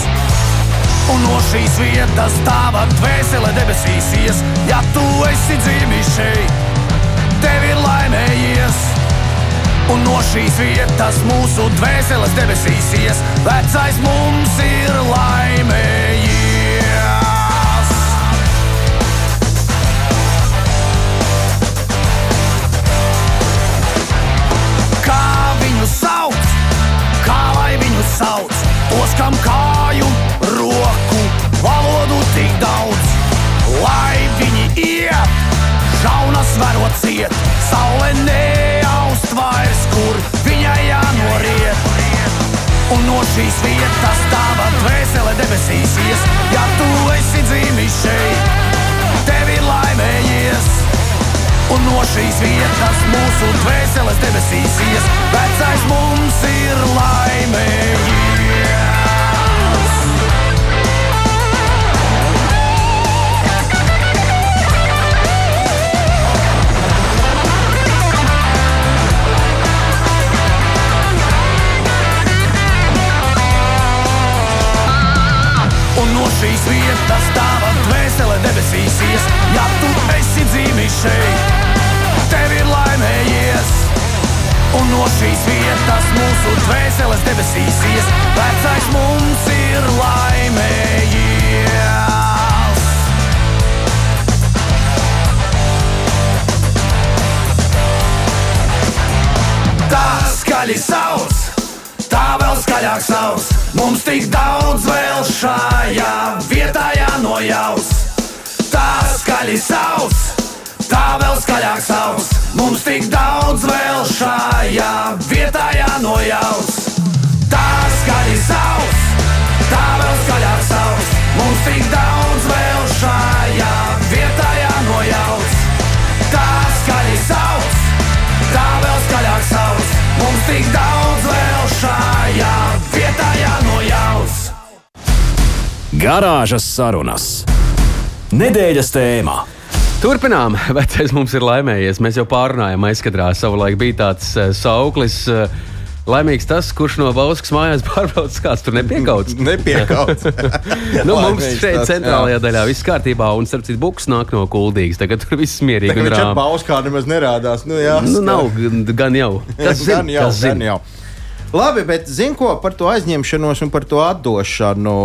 Un no šīs vietas tava dvēsele debesīs ies, ja tu esi dzimis šeit, tev ir laimējies. Un no šīs vietas mūsu dvēseles debesīs ies, vecais mums ir laimējies. Šīs vietas tava dvēsele debesīs ies, ja tu esi dzimis šeit, tev ir laimējies. Un no šīs vietas mūsu dvēseles debesīs ies, vecais mums ir laimējies. Šīs vietas tava dvēsele debesīs ies, ja tu esi dzimis šeit, tev ir laimējies. mūsu dvēseles debesīs ies, vecais mums ir laimējies. Skaļi sauc, tā vēl skaļāk sauc. Mums tik daudz vēl šajā vietā jānojaus. Tā skaļi sauc, tā vēl skaļāk sauc. Mums tik daudz vēl šajā vietā jānojaus. Garāžas sarunas. Nedēļas tēmā. Turpinām. Vecais mums ir laimējies. Mēs jau pārunājām, aizkadrā savulaik bija tāds uh, sauklis. Uh, Laimīgs tas, kurš no Bauskas mājās pārbrauc, kāds tur nepiekauts. Nepiekauts. nu, mums Laimīgs šeit, tas, centrālajā jā. daļā, viss kārtībā, un starp citu, buks nāk no kuldīgas. Tagad tur viss mierīgi ar rāmi. Bauskā nemaz nerādās. Nu, jā, Nu, nav gan- gan jau. Tas zin, gan jau, tas zin. gan jau. Labi, bet zinu, ko par to aizņemšanos un par to atdošanu.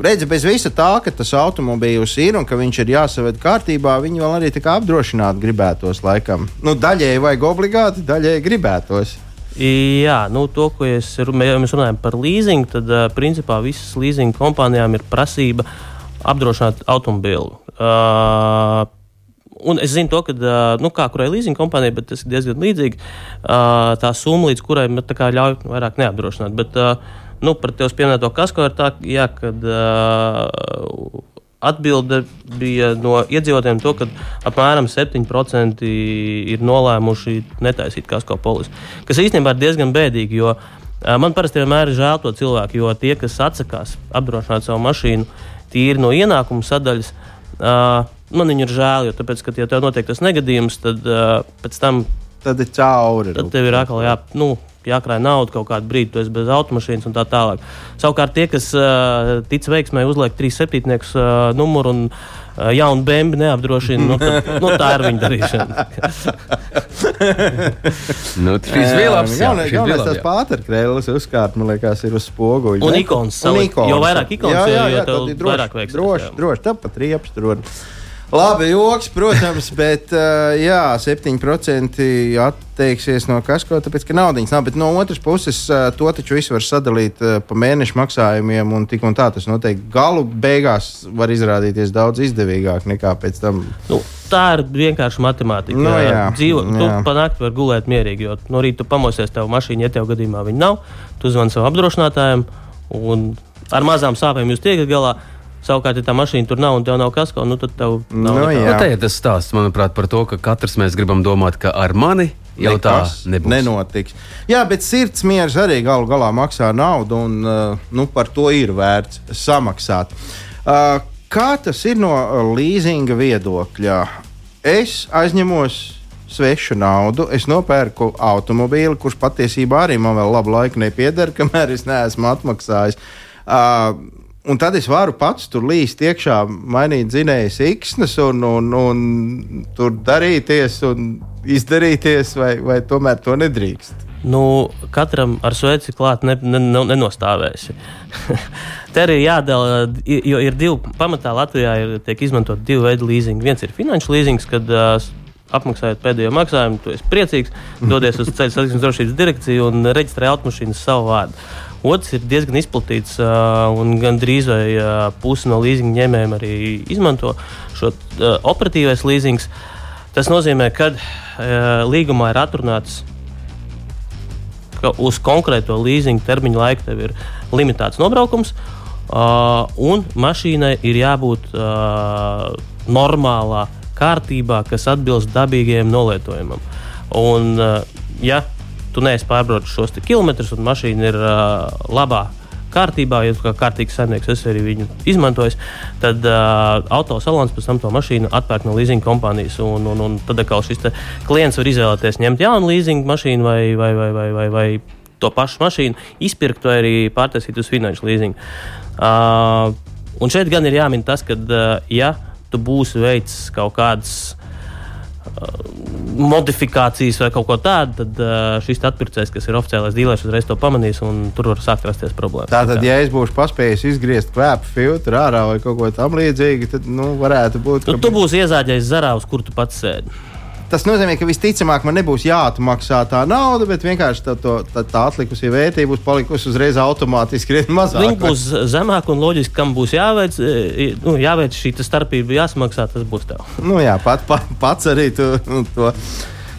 Redzi, bez visa tā, ka tas automobīls ir un ka viņš ir jāsaved kārtībā, viņi vēl arī apdrošināt gribētos laikam. Nu, daļēji vajag obligāti, daļēji gribētos. Jā, nu, to, ko es, ja mēs runājam par leasingu, tad principā visas leasing kompānijām ir prasība apdrošināt automobīlu. Uh, Un es zinu, to, ka, nu, kā kurai leasing kompānijai, bet tas ir diezgan līdzīgi, tā summa, līdz kurai nu, tā kā ļauj vairāk neapdrošināt. Bet, nu, par tevis pieminēto kasko ir tā, jā, kad atbilde bija no iedzīvotājiem, to, ka apmēram 7% ir nolēmuši netaisīt kasko polisi. Kas īstenībā ir diezgan bēdīgi, jo man parasti vienmēr ir žēl to cilvēku, jo tie, kas atsakās apdrošināt savu mašīnu tīri no ienākuma sadaļas, uh, man viņu ir žēl, jo tāpēc, ka, ja tev notiek tas negadījums, tad uh, pēc tam Tad ir cauri. Tad tev ir atkal jā, nu, jākrāj nauda kaut kādu brīdi, tu esi bez automašīnas un tā tālāk. Savukārt tie, kas uh, tic veiksmē, uzliek trīs septītniekus uh, numuru un uh, jaunu bēnbu neapdrošina, nu, tad, nu, tā ir viņa darīšana. Nu, šis bija labs. jā, bija galvenais labs, tas jā. pāterkrēlis uzkārt, man liekas, ir uz spoguļa. Un ikonas Un ikonas. Jo vairāk ikonas, jā, jā, jo jā, tev tad ir droši, vairāk veiksies, Droši, jā. droši, tāpat riepas tur. Var. Labi, joks, protams, bet uh, jā, 7% atteiksies no kasko, tāpēc, ka naudiņas nav. Bet no otras puses, uh, to taču visu var sadalīt uh, pa mēnešu maksājumiem, un tik un tā tas noteikti galu beigās var izrādīties daudz izdevīgāk nekā pēc tam. Nu, tā ir vienkārši matemātika. Nu, jā, Dzīvo, tu jā. pa nakti vari gulēt mierīgi, jo no rīta tu pamosies, tev mašīna, ja tev gadījumā viņa nav, tu zvani savam apdrošinātājam, un ar mazām sāpēm jūs tiekat galā. Savukārt, ja tā mašīna tur nav un tev nav kasko, nu tad tev nav Nu, nekā. jā. Nu, ir tas stāsts, manuprāt, par to, ka katrs mēs gribam domāt, ka ar mani jau Nekas tā nebūs. Nenotiks. Jā, bet sirds miers arī galu galā maksā naudu, un uh, nu, par to ir vērts samaksāt. Uh, kā tas ir no uh, leasinga viedokļa? Es aizņemos svešu naudu, es nopērku automobīli, kurš patiesībā arī man vēl labu laiku nepieder, kamēr es neesmu atmaksājis. Uh, Un tad es varu pats tur līst iekšā, mainīt dzinējas iksnas un, un, un tur darīties un izdarīties, vai, vai tomēr to nedrīkst. Nu, katram ar sveci klāt ne, ne, ne, nenostāvēsi. Te arī jādala, jo ir divi pamatā Latvijā ir, tiek izmantot divi veidi leasing. Viens ir finanšu leasing, kad uh, apmaksājot pēdējo maksājumu, tu esi priecīgs, dodies uz ceļu satiksmes drošības direkciju un reģistrē automašīnu savu vārdu. Otrs ir diezgan izplatīts, un gandrīz vai pusi no leasing ņēmējiem arī izmanto šo operatīvais leasing. Tas nozīmē, ka līgumā ir atrunāts ka uz konkrēto leasinga termiņa laiku tev ir limitēts nobraukums, un mašīnai ir jābūt normālā kārtībā, kas atbilst dabīgajam nolietojumam. Un, ja tu neesi pārbraucis šos kilometrus, un mašīna ir uh, labā kārtībā, ja tu kā kārtīgs saimnieks esi arī viņu izmantojis, tad uh, autosalons pēc tam to mašīnu atpērk no leasing kompānijas. Un, un, un tad atkal šis klients var izvēlēties ņemt jaunu leasing mašīnu vai, vai, vai, vai, vai, vai to pašu mašīnu, izpirkt vai arī pārtaisīt uz finanšu leasing. Uh, un šeit gan ir jāmin tas, ka, uh, ja tu būsi veicis kaut kādas modifikācijas vai kaut ko tādu, tad uh, šis atpirkējs, kas ir oficiālais dīlers, uzreiz to pamanīs un tur var sākt rasties problēmas. Tātad, ja es būšu paspējis izgriezt kvēpu filtru ārā vai kaut ko tamlīdzīgu, tad nu, varētu būt. Nu, tu būsi iezāģējis zarā, uz kur tu pats sēdi. Tas nozīmē, ka visticamāk man nebūs jāatmaksā tā nauda, bet vienkārši tā, to, tā, tā atlikusī vērtība būs palikusi uzreiz automātiski krietni mazāka. Viņa būs zemāka un loģiski, kam būs jāveic, e, nu, jāveic šī starpība, jāsamaksā, tas būs tev. Nu, jā, pat, pat, pats arī tu, nu, to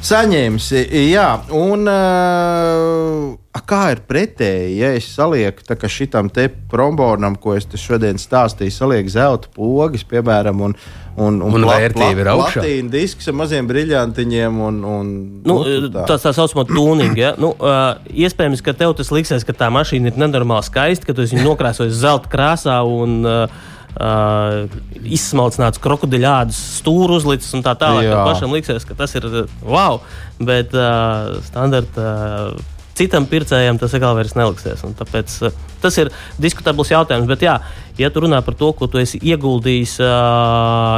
saņemsi. Jā, un uh, kā ir pretēji, ja es salieku šitam te prombonam, ko es šodien stāstīju, salieku zelta pogas, piemēram, un, un, Un vērtība ir augšā. Platīna disks ar maziem briljantiņiem. Un, un, Nu, nu, tā. tas tā saucamā tuninga. Ja? Nu, uh, iespējams, ka tev tas liksies, ka tā mašīna ir nenormāli skaista, ka tu viņu nokrāsojis zelta krāsā un uh, uh, izsmalcināts krokodila ādas stūra uzlicis un tā tālāk. Jā. Pašam liksies, ka tas ir wow, bet uh, standarta. Uh, Citam pircējam tas atkal vairs neliksies. Tāpēc tas ir diskutabls jautājums. Bet, jā, ja tu runā par to, ko tu esi ieguldījis,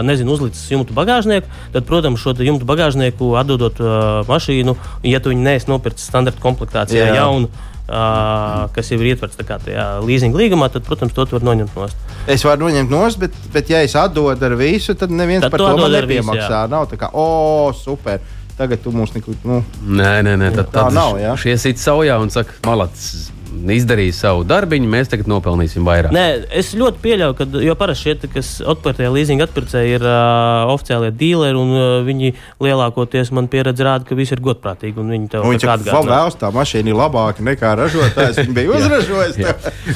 nezinu, uzlicis jumtu bagāžnieku, tad, protams, šo jumtu bagāžnieku atdodot mašīnu, ja tu viņu neesi nopircis standarta komplektācijā Jā. jaunu, kas jau ir ietverts tā tajā leasing līgumā, tad, protams, to tu vari noņemt nost. Es varu noņemt nost, bet, bet ja es atdodu ar visu, tad neviens Tad par tu to man nepiemaksā. Nav tā kā, o, super. Tagad tu mums neko. Nu, Nē, nē, nē tad, Tā tad nav, jā? Šie sit saujā un saka, malats. Izdarīja savu darbiņu, mēs tagad nopelnīsim vairāk. Nē, es ļoti pieļauju, ka, jo parasti šie, kas atpērtajā leasinga atpirkēji, ir uh, oficiālie dealeri, un uh, viņi lielākoties man pieredze rāda, ka viss ir godprātīgi. un Viņi tev saka, atgādina. vēl tā mašīna ir labāka nekā ražotājs. Viņa bija uzražojis.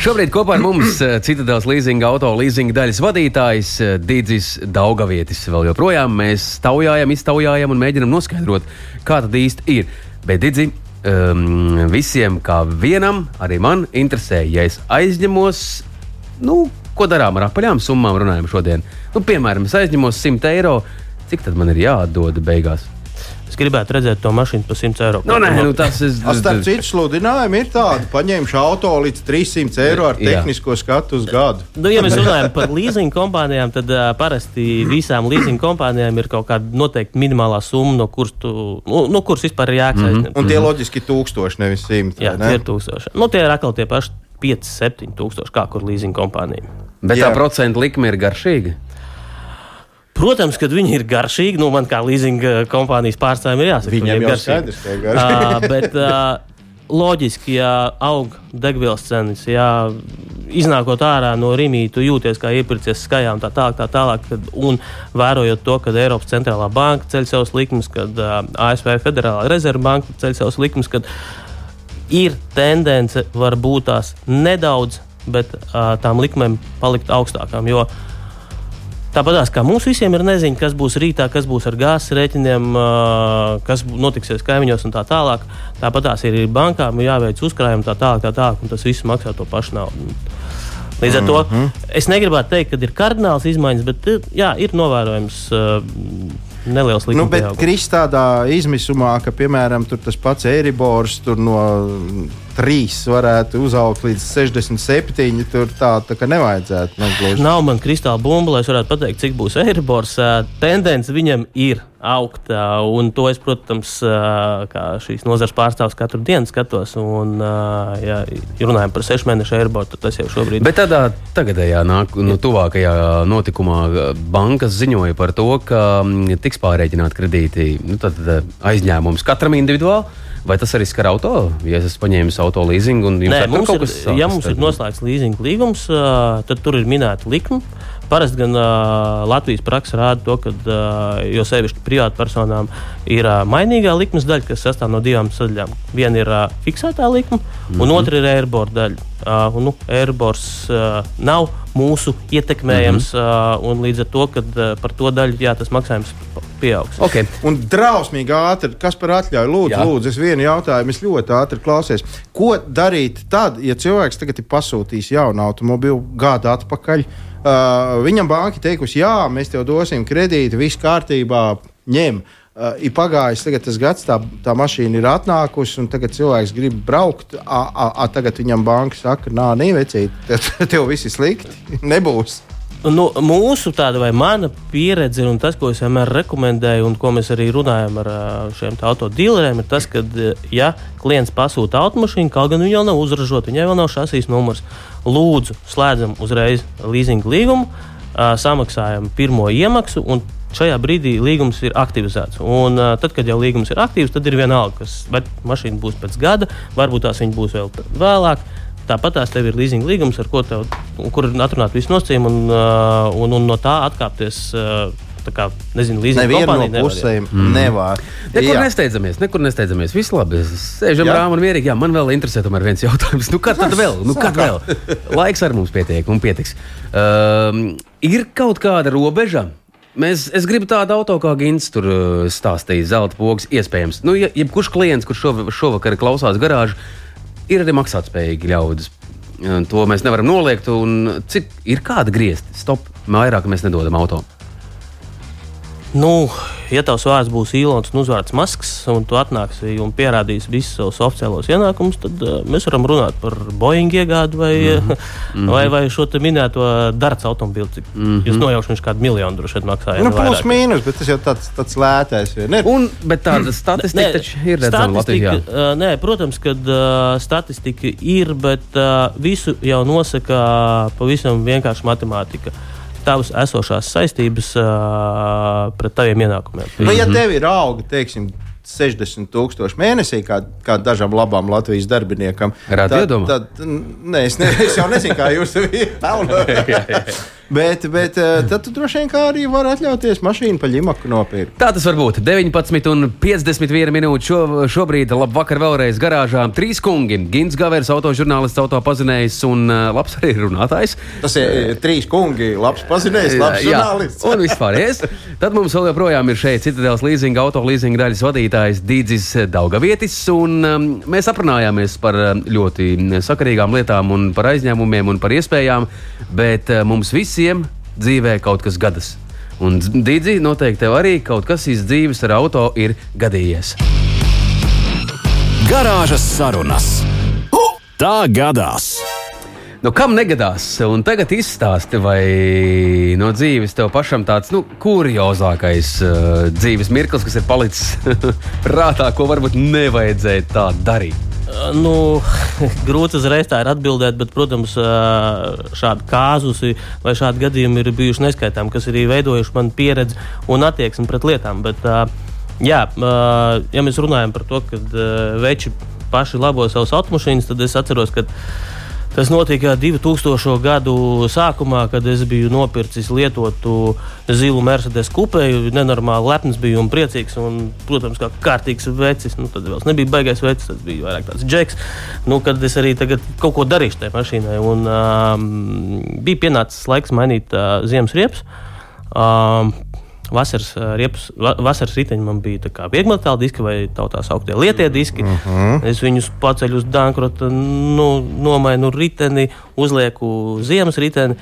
Šobrīd kopā ar mums Citadels leasinga auto leasinga daļas vadītājs Dīdzis Daugavietis. Vēl joprojām mēs taujājam, iztaujājam un mēģinam noskaidrot, kā tad īsti ir. Bet, Dīdzi, um, visiem kā vienam, arī man interesē, ja es aizņemos, nu, ko darām ar apaļām summām, runājam šodien. Nu, piemēram, es aizņemos 100 eiro, cik tad man ir jāatdod beigās? Es gribētu redzēt to mašīnu par 100 eiro. Nu, nē, nu, tas ir. A, Starp citu, sludinājumi ir tādi, paņemšu auto līdz 300 eiro ar Jā. tehnisko skatu uz gadu. Nu, ja mēs runājam par leasing kompānijām, tad uh, parasti visām leasing kompānijām ir kaut kāda noteikta minimālā summa, no kuras, tu, nu, no kuras vispār ir jāatsākt. Mm -hmm. Un tie loģiski ir tūkstoši, nevis simti. Jā, vai ne? tie ir tūkstoši. Nu, tie ir atkal tie paši 5, 7 tūkstoši, kā kur leasing kompānija. Bet Jā. tā procentu likme ir garšīga. Protams, ka viņi ir garšīgi. Nu, man kā leasing uh, kompānijas pārstāvjiem ir jāsaka, ka Viņiem viņi ir garšīgi. skaidrs. Uh, bet uh, loģiski, ja aug degvielas cenas, ja iznākot ārā no rīmī, tu jūties kā iepircies skajā un tā tālāk, tā tālāk. Kad, un vērojot to, ka Eiropas centrālā banka ceļ savus likumus, kad uh, ASV Federālā rezerve banka ceļ savus likumus, kad ir tendence varbūt tās nedaudz, bet uh, tām likmēm palikt augstākām. Jo Tāpat kā mums visiem ir neziņa, kas būs rītā, kas būs ar gāzes rēķiniem, kas notiksies kaimiņos un tā tālāk. Tāpat tās ir bankām jāveic uzkrājumi, tā tālāk, tā tālāk, un tas viss maksā to pašu naudu. Līdz ar to mm -hmm. es negribētu teikt, ka ir kardināls izmaiņas, bet jā, ir novērojams neliels Nu, likuma bet pieaugums. krist tādā izmisumā, ka, piemēram, tas pats Eiribors no 3 varētu uzaugt līdz 67. Tur tā, tā kā nevajadzētu. Gluži. Nav man kristāla bumba, lai es varētu pateikt, cik būs Eiribors. Tendence viņam ir augt, un to es, protams, kā šīs nozares pārstāvs katru dienu skatos. Un, ja runājam par sešu mēnešu Eiriboru, tad tas jau šobrīd Bet tādā tagadējā, nāk, nu, tuvākajā notikumā, bankas ziņoja par to, ka mm, tiks pārreķināti kredīti, nu, tad, aizņēmums katram individuāli. Vai tas arī skar auto? Ja es esmu paņēmis auto leasingu un jums Nē, mums ir, kas ja mums ir noslēgts leasing līgums, tad tur ir minēta likme. Parasti gan uh, Latvijas praksa rāda to, ka uh, jo sevišķi privātpersonām ir uh, mainīgā likmes daļa, kas sastāv no divām sadaļām. Viena ir uh, fiksētā likme, mm -hmm. un otra ir Airbor daļa. Uh, nu, Airbors uh, nav mūsu ietekmējams, mm -hmm. uh, un līdz ar to, kad, uh, par to daļu jā, tas maksājums pieaugs. Okay. Un drausmīgi ātri, kas par atļauju, lūdzu, Jā. lūdzu, es vienu jautājumu, es ļoti ātri klausies. Ko darīt tad, ja cilvēks tagad ir pasūtījis jaunu automobili gadu atpakaļ? Uh, viņam banka teikusi, jā, mēs tev dosim kredītu, viss kārtībā, ņem. Uh, ir pagājis tas gads, tā, tā mašīna ir atnākusi, un tagad cilvēks grib braukt. A, a, a, tagad viņam banka saka, nā, nē, vecīt, tev viss ir slikti. Nebūs. Nu, mūsu tāda vai mana pieredze, un tas, ko es vienmēr rekomendēju, un ko mēs arī runājam ar ā, šiem autodīleriem, ir tas, ka, ja klients pasūta automašīnu, kaut gan viņa vēl nav uzražota, viņai vēl nav šasīs numurs, lūdzu, slēdzam uzreiz leasing līgumu, samaksājam pirmo iemaksu. un Šajā brīdī līgums ir aktivizēts. Un, uh, tad, kad jau līgums ir aktīvs, tad ir vienalga, kas mašīna būs pēc gada, varbūt tās viņa būs vēl vēlāk. Tāpat tās tev ir leasing līgums, ar ko tev, un kur ir atrunāti visi nosacījumi, un, uh, un, un no tā atkāpties. Uh, tā kā, nezinu, leasing Neviena no pusēm mm. nevar. Nekur Jā. nesteidzamies, nekur nesteidzamies. Viss labi. Sēžam Jā. rāmī un mierīgi. Jā, man vēl interesē tomēr viens jautājums. Nu, kad tad vēl? Nu, kad vēl? Laiks ar mums pietiek un pietiks. Um, ir kaut kāda robeža. Mēs, es gribu tādu auto, kā Gins tur uh, stāstīja, zelta pogas, iespējams. Nu, ja, jebkurš klients, kurš šov, šovakar klausās garāžā, ir arī maksātspējīgi ļaudis. To mēs nevaram noliegt. Cik ir kāda griezta? Stop, vairāk mēs nedodam auto. Nu, ja tavs vārds būs Ilons un uzvārds Masks, un tu atnāksi un pierādīsi visus savus oficiālos ienākumus, tad uh, mēs varam runāt par Boeing iegādi vai, mm -hmm. vai, vai šo te minēto darts automobili. Mm -hmm. Jūs nojaušat, viņš kādu miljonu droši vien maksāja. Nu, ne plus vairāk. mīnus, bet tas jau tāds, tāds lētais. ne? Un, bet tāda statistika taču ir redzama Latvijā. uh, nē, protams, ka uh, statistika ir, bet uh, visu jau nosaka pavisam vienkārši matemātika. Tavas esošās saistības uh, pret taviem ienākumiem. Nu, ja tev ir auga, teiksim, 60,000 mēnesī, kā, kā dažam labam Latvijas darbiniekam, tad, nē, es, ne, es jau nezinu, kā jūs to pelnāt. Bet, bet eh, tad tu droši vien kā arī vari atļauties mašīnu pa ģimaku nopirkt. Tā tas var būt. 19 un 51 minūtes šo, šobrīd. Labvakar vēlreiz garāžā. Trīs kungi - Gins Gavers, autožurnālists, autopazinējs un uh, labs arī runātājs. Tas ir eh, trīs kungi, labs pazinējs, labs Jā, žurnālists. un vispārējais. Tad mums vēl joprojām ir šeit Citadēlas leasing, auto leasing daļas vadītājs Dīdzis Daugavietis. Un, um, mēs aprunājāmies par um, ļoti sakarīgām lietām un par aizņēmumiem un par iespējām, bet uh, mums visiem dzīvē kaut kas gadas. Un Dīdzi, noteikti tev arī kaut kas iz dzīves ar auto ir gadījies. Garāžas sarunas. Tā gadās! Nu, kam negadās? Un tagad izstāsti, vai no dzīves tev pašam tāds nu, kuriozākais uh, dzīves mirklis, kas ir palicis prātā, ko varbūt nevajadzēja tā darīt. Nu, grūti uzreiz tā ir atbildēt, bet, protams, šādi kāzusi vai šādi gadījumi ir bijuši neskaitām, kas arī veidojuši man pieredzi un attieksmi pret lietām. Bet, jā, ja mēs runājam par to, ka veči paši labo savus automašīnas, tad es atceros, ka Tas notika 2000. gadu sākumā, kad es biju nopircis lietotu zilu Mercedes kupēju. Nenormāli lepns biju un priecīgs. Un, protams, kā kārtīgs vecis. Nu, tad vēl nebija baigais vecis, tas bija vairāk tāds džeks. Nu, kad es arī kaut ko darīšu tajā mašīnai. Un, um, bija pienācis laiks mainīt uh, ziemas riepas. Um, Vasaras, va, vasaras riteņi man bija tā kā viegmetāla diski vai tā tā sauktie lietie diski. Uh -huh. Es viņus paceļu uz Dankrota, nu, nomainu riteni, uzlieku ziemas riteni.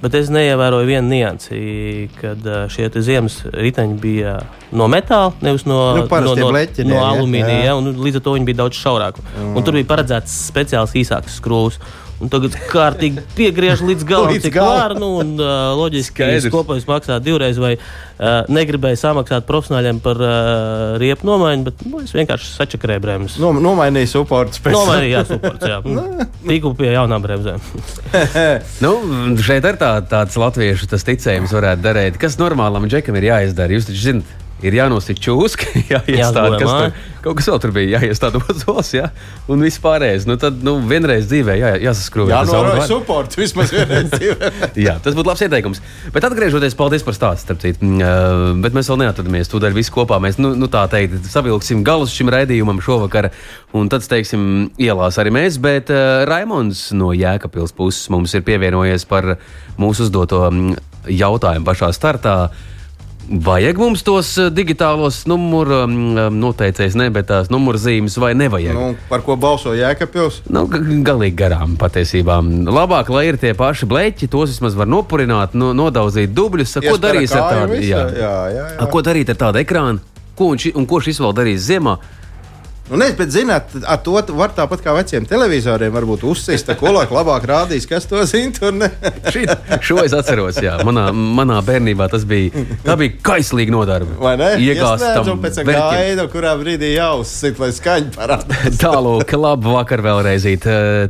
Bet es neievēroju vienu niansi, kad šie ziemas riteņi bija no metāla, nevis no, Nu, no, no, leķiniem, no ja? alumīnija. Ja, līdz ar to viņi bija daudz šaurāki. Mm. Un tur bija paredzēts speciāls īsāks skrūves. Un tagad kārtīgi piegriež līdz galam, Līdz cik var. Nu, un, uh, loģiski, ka kopējais maksā divreiz, vai uh, negribēju samaksāt profesionāļiem par uh, riepu nomaiņu, bet nu, es vienkārši sačakarēju bremzes. No, nomainīja supports pēc Nomainīju, jā, supports, jā. Tiku pie jaunām bremzēm. Nu, šeit ir tā, tāds latviešu tas ticējums, varētu darīt. Kas normālam džekam ir jāizdara? Jūs taču zināt, ir jānosaka čūska, jāiestāda, kas tur kaut kas vēl tur bija, jāiestāda ozols, jā, un viss pārējais. Nu, tad nu, vienreiz dzīvē jā, jāsaskrūvē. Jā, tas no auto. supports vismaz vienreiz dzīvē. Jā, tas būtu labs ieteikums. Bet atgriežoties, paldies par stāstu. starp citu. Uh, Bet mēs vēl neatradamies. Tūdaļ visi kopā mēs, nu, nu tā teikt, savilksim galus šim raidījumam šovakar. Un tad, teiksim, ielās arī mēs. Bet uh, Raimons no Jēkabils puses mums ir pievienojies par mūsu uzdoto mm, jautājumu pašā startā. Vajag mums tos eh, digitālos numuru mm, noteicējus, ne, bet tās numurzīmes vai nevajag? Nu, par ko balso Jēkabils? Nu, ga- galīgi garām patiesībā. Labāk, lai ir tie paši bleķi, tos vismaz var nopurināt, no, nodaudzīt dubļus. Ko darīs ar tādu? Jā. Jā, jā, jā. Ko darīt ar tādu ekrānu? Ko, viņš, un ko šis vēl darīs ziemā? Nu, nezinu, bet, zināt, ar to var tāpat kā veciem televizoriem, varbūt uzsist, tā kolāk labāk rādīs, kas to zina. Šī, šo es atceros, jā. Manā, manā bērnībā tas bija, tā bija kaislīga nodarbe. Vai ne? Iegāzt Iesnēdz tam un pēc gaida, kurā brīdī jāuzsit, lai skaņa parādās. Tālāk, labi, vakar vēlreiz.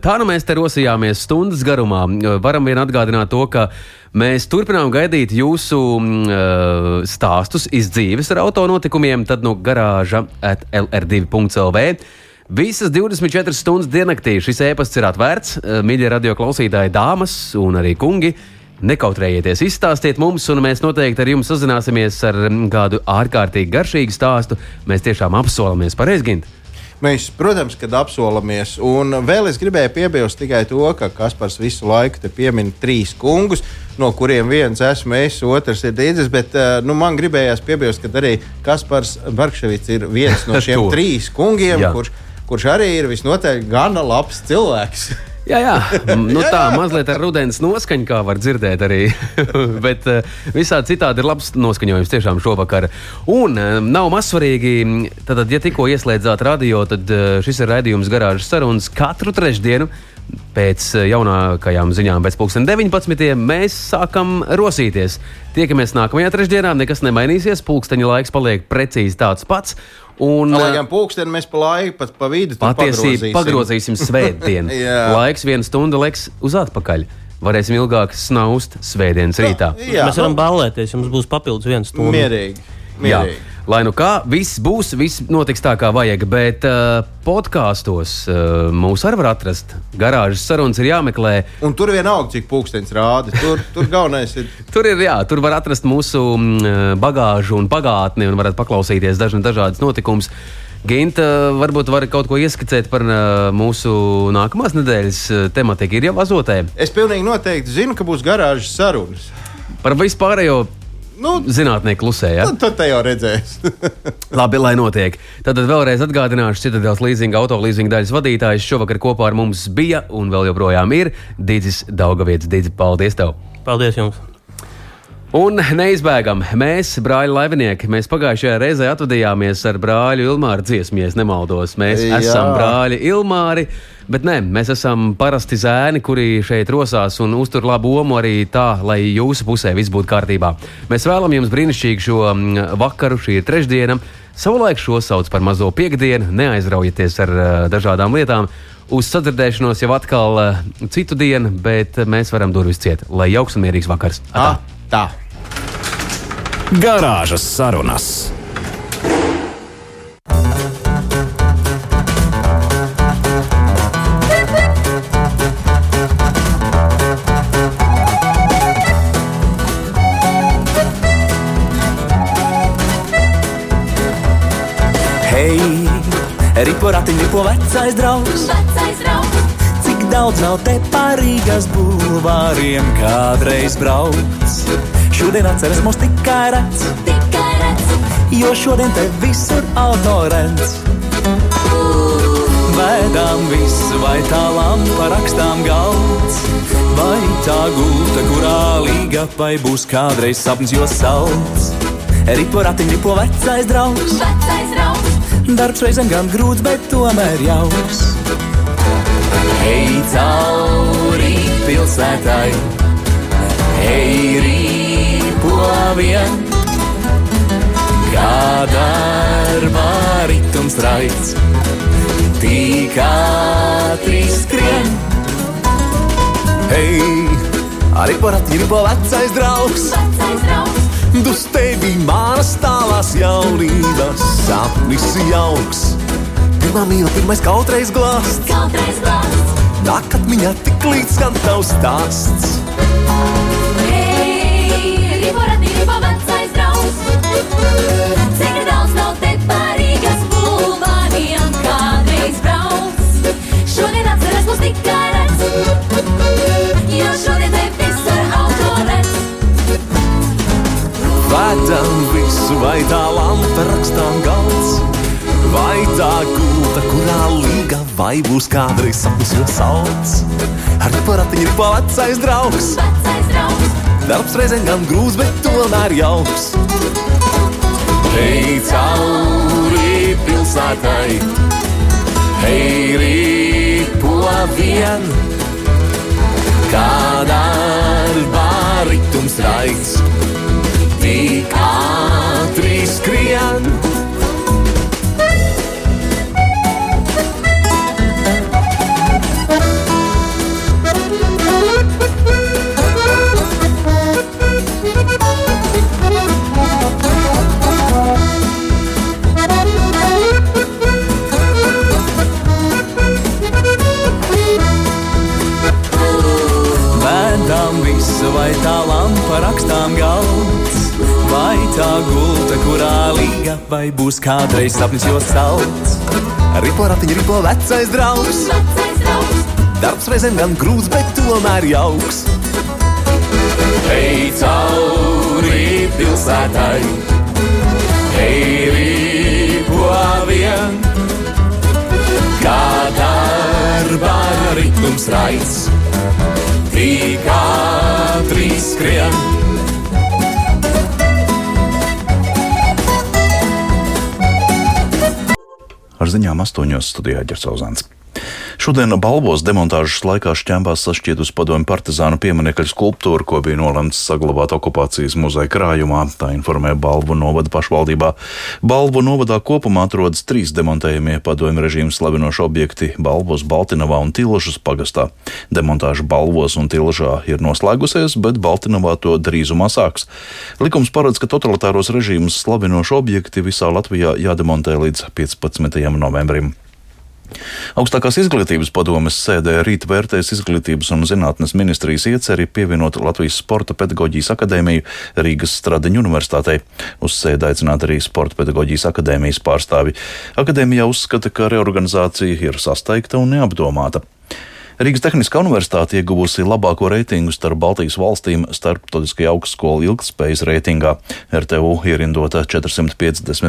Tā nu mēs te rosījāmies stundas garumā. Varam vien atgādināt to, ka mēs turpinām gaidīt jūsu eh, stāstus iz dzīves ar autonotikumiem, tad no garāža at lr2.lv. Visas 24 stundas diennaktī šis ēpasts ir atvērts. Eh, Mīļie radio klausītāji, dāmas un arī kungi. Nekautrējieties, izstāstiet mums, un mēs noteikti ar jums sazināsimies ar mm, kādu ārkārtīgi garšīgu stāstu. Mēs tiešām apsolamies pareizi, Gint. Mēs, protams, kad apsolamies. Un vēl es gribēju piebilst tikai to, ka Kaspars visu laiku te piemin trīs kungus, no kuriem viens esmu es, otrs ir Dīdzis. Bet uh, nu, man gribējās piebilst, ka arī Kaspars Barkševits ir viens no šiem trīs kungiem, kurš, kurš arī ir visnotaļ gana labs cilvēks. Jā, jā. Nu, tā mazliet ar rudens noskaņu, kā var dzirdēt arī. Bet uh, visādi citādi ir labs noskaņojums tiešām šovakar. Un uh, nav mazsvarīgi, tad, ja tikko ieslēdzāt radio, tad uh, šis ir raidījums garāžas sarunas katru trešdienu. Pēc eh, jaunākajām ziņām, pēc pusdienas 19. mēs sākam rosīties. Tiekamies nākamajā trešdienā, nekas nemainīsies. Pulksteņa laiks paliek precīzi tāds pats. Un, Lai eh, gan pūksteni mēs pa laiku, pat pa vidu Patiesībā pagrozīsim. pagrozīsim svētdienu. Jā. Laiks viena stunda liks uz atpakaļ. Varēsim ilgāk snaust svētdienas rītā. Jā, Mēs varam ballēties, jums būs papildus viena stunda. Mierīgi. Jā. Lai nu kā, viss būs, viss notiks tā, kā vajag. Bet uh, podkāstos uh, mūs arī var atrast. Garāžas sarunas ir jāmeklē. Un tur vienalga, cik pūkstens rāda. Tur, tur galvenais ir. Tur ir, jā, tur var atrast mūsu mm, bagāžu un pagātni un varat paklausīties dažna, dažādas notikumus. Ginta, varbūt var kaut ko ieskicēt par uh, mūsu nākamās nedēļas uh, tematiku. Ir jau azotē. Es pilnīgi noteikti zinu, ka būs garāžas sarunas. Par vispārējo Nu, zinātnieku klusē. Ja? nu, tad te jau redzēs. Labi, lai notiek. Tad vēlreiz atgādināšu, Citadels leasing auto leasing daļas vadītājs šovakar kopā ar mums bija un vēl joprojām ir Digis Daugavietis. Digi, paldies tev! Paldies jums! Un neizbēgam, mēs, brāļi laivinieki, mēs pagājušajā reizē atvadījāmies ar brāļu Ilmāru dziesmu, ja nemaldos. Mēs Jā. esam brāļi Ilmāri, bet nē, mēs esam parasti zēni, kuri šeit rosās un uztur labu omu arī tā, lai jūsu pusē viss būtu kārtībā. Mēs vēlam jums brīnišķīgu šo mm, vakaru, šī ir trešdiena. Savulaik šo sauc par mazo piekdienu, neaizraujieties ar uh, dažādām lietām. Uz sadzirdēšanos jau atkal uh, citu dienu, bet uh, mēs varam durvis ciet. Lai jauks un mierīgs vakars! Atā. Ah, tā. Garāžas sarunas. Hei, ripo ratiņš, ripo vecais draugs. Vecais daudz nav te pārīgas bulvāriem kādreiz brauc. Šodien atceras mūs tikai redz, tikai redz, jo šodien te visur autorents. Vēdām visu, vai tā lampa rakstām galds, vai tā gulta, kurā līga, vai būs kādreiz sapnis, jo salds. Ripo ratiņš, ripo vecais draugs. vecais draugs, Darbs reizēm gan grūts, bet tomēr jauks. Ej cauri pilsētai, ej rīpo vien, kā darbā ritms raids, tik ātri skrien. Ej, arī parati ir vecais draugs. vecais draugs, Dus tevi manas tālās jaunības sapnis jauks. Pirmā mīla, pirmais kautreiz glāsts, kādreiz glāsts. nāk atmiņā tik līdz skan tavs stāsts. Hei, ripo rati, ripo vecais draugs. Cik daudz nav te pārīgas bulvāriem kādreiz brauks. Šodien atceras mūs tikai redz, jo šodien te visur autorets. Vēdam visu, vai tā lampa rakstām galds, vai tā gulta, kurā līga, vai būs kādreiz jau salds. Ar paratiņu ir pavacais draugs, draugs, darbs reizēm gan grūts, bet tomēr jauks. Ej cauri pilsētai, Hei, ripo vien, kad darbā ritums raids, tik ātri skrien. Vai būs kādreiz sapnis, jo salds. Ripo ratiņa, ripo vecais draugs, Vecais draugs, darbs reizēm gan grūts, bet tomēr jauks. Ej cauri pilsētai, ej ripo vien, kā darbā ritms raids tik ātri skrien. Ar ziņām astoņos studijā Ģercauzāns. Šodien balvos demontāžas laikā šķembās sašķietus padomju partizānu pieminiekļu skulptūru, ko bija nolemts saglabāt okupācijas muzeja krājumā, tā informē Balvu novada pašvaldībā. Balvu novadā kopumā atrodas trīs demontējumie padomju režīmu slavinoši objekti - Balvos, Baltinovā un Tilžas pagastā. Demontāža Balvos un Tilžā ir noslēgusies, bet Baltinovā to drīzumā sāks. Likums paredz, ka totalitāros režīmus slavinoši objekti visā Latvijā jādemontē līdz 15. novembrim. Augstākās izglītības padomes sēdē rīt vērtēs izglītības un zinātnes ministrijas ieceri pievienot Latvijas Sporta pedagoģijas akadēmiju Rīgas Stradiņu universitātei. Uz sēdi aicināt arī Sporta pedagoģijas akadēmijas pārstāvi. Akadēmija uzskata, ka reorganizācija ir sasteigta un neapdomāta. Rīgas Tehniskā universitāte ieguvusi labāko reitingu starp Baltijas valstīm starptautiskajā augstskolu ilgspējas reitingā. RTU ierindota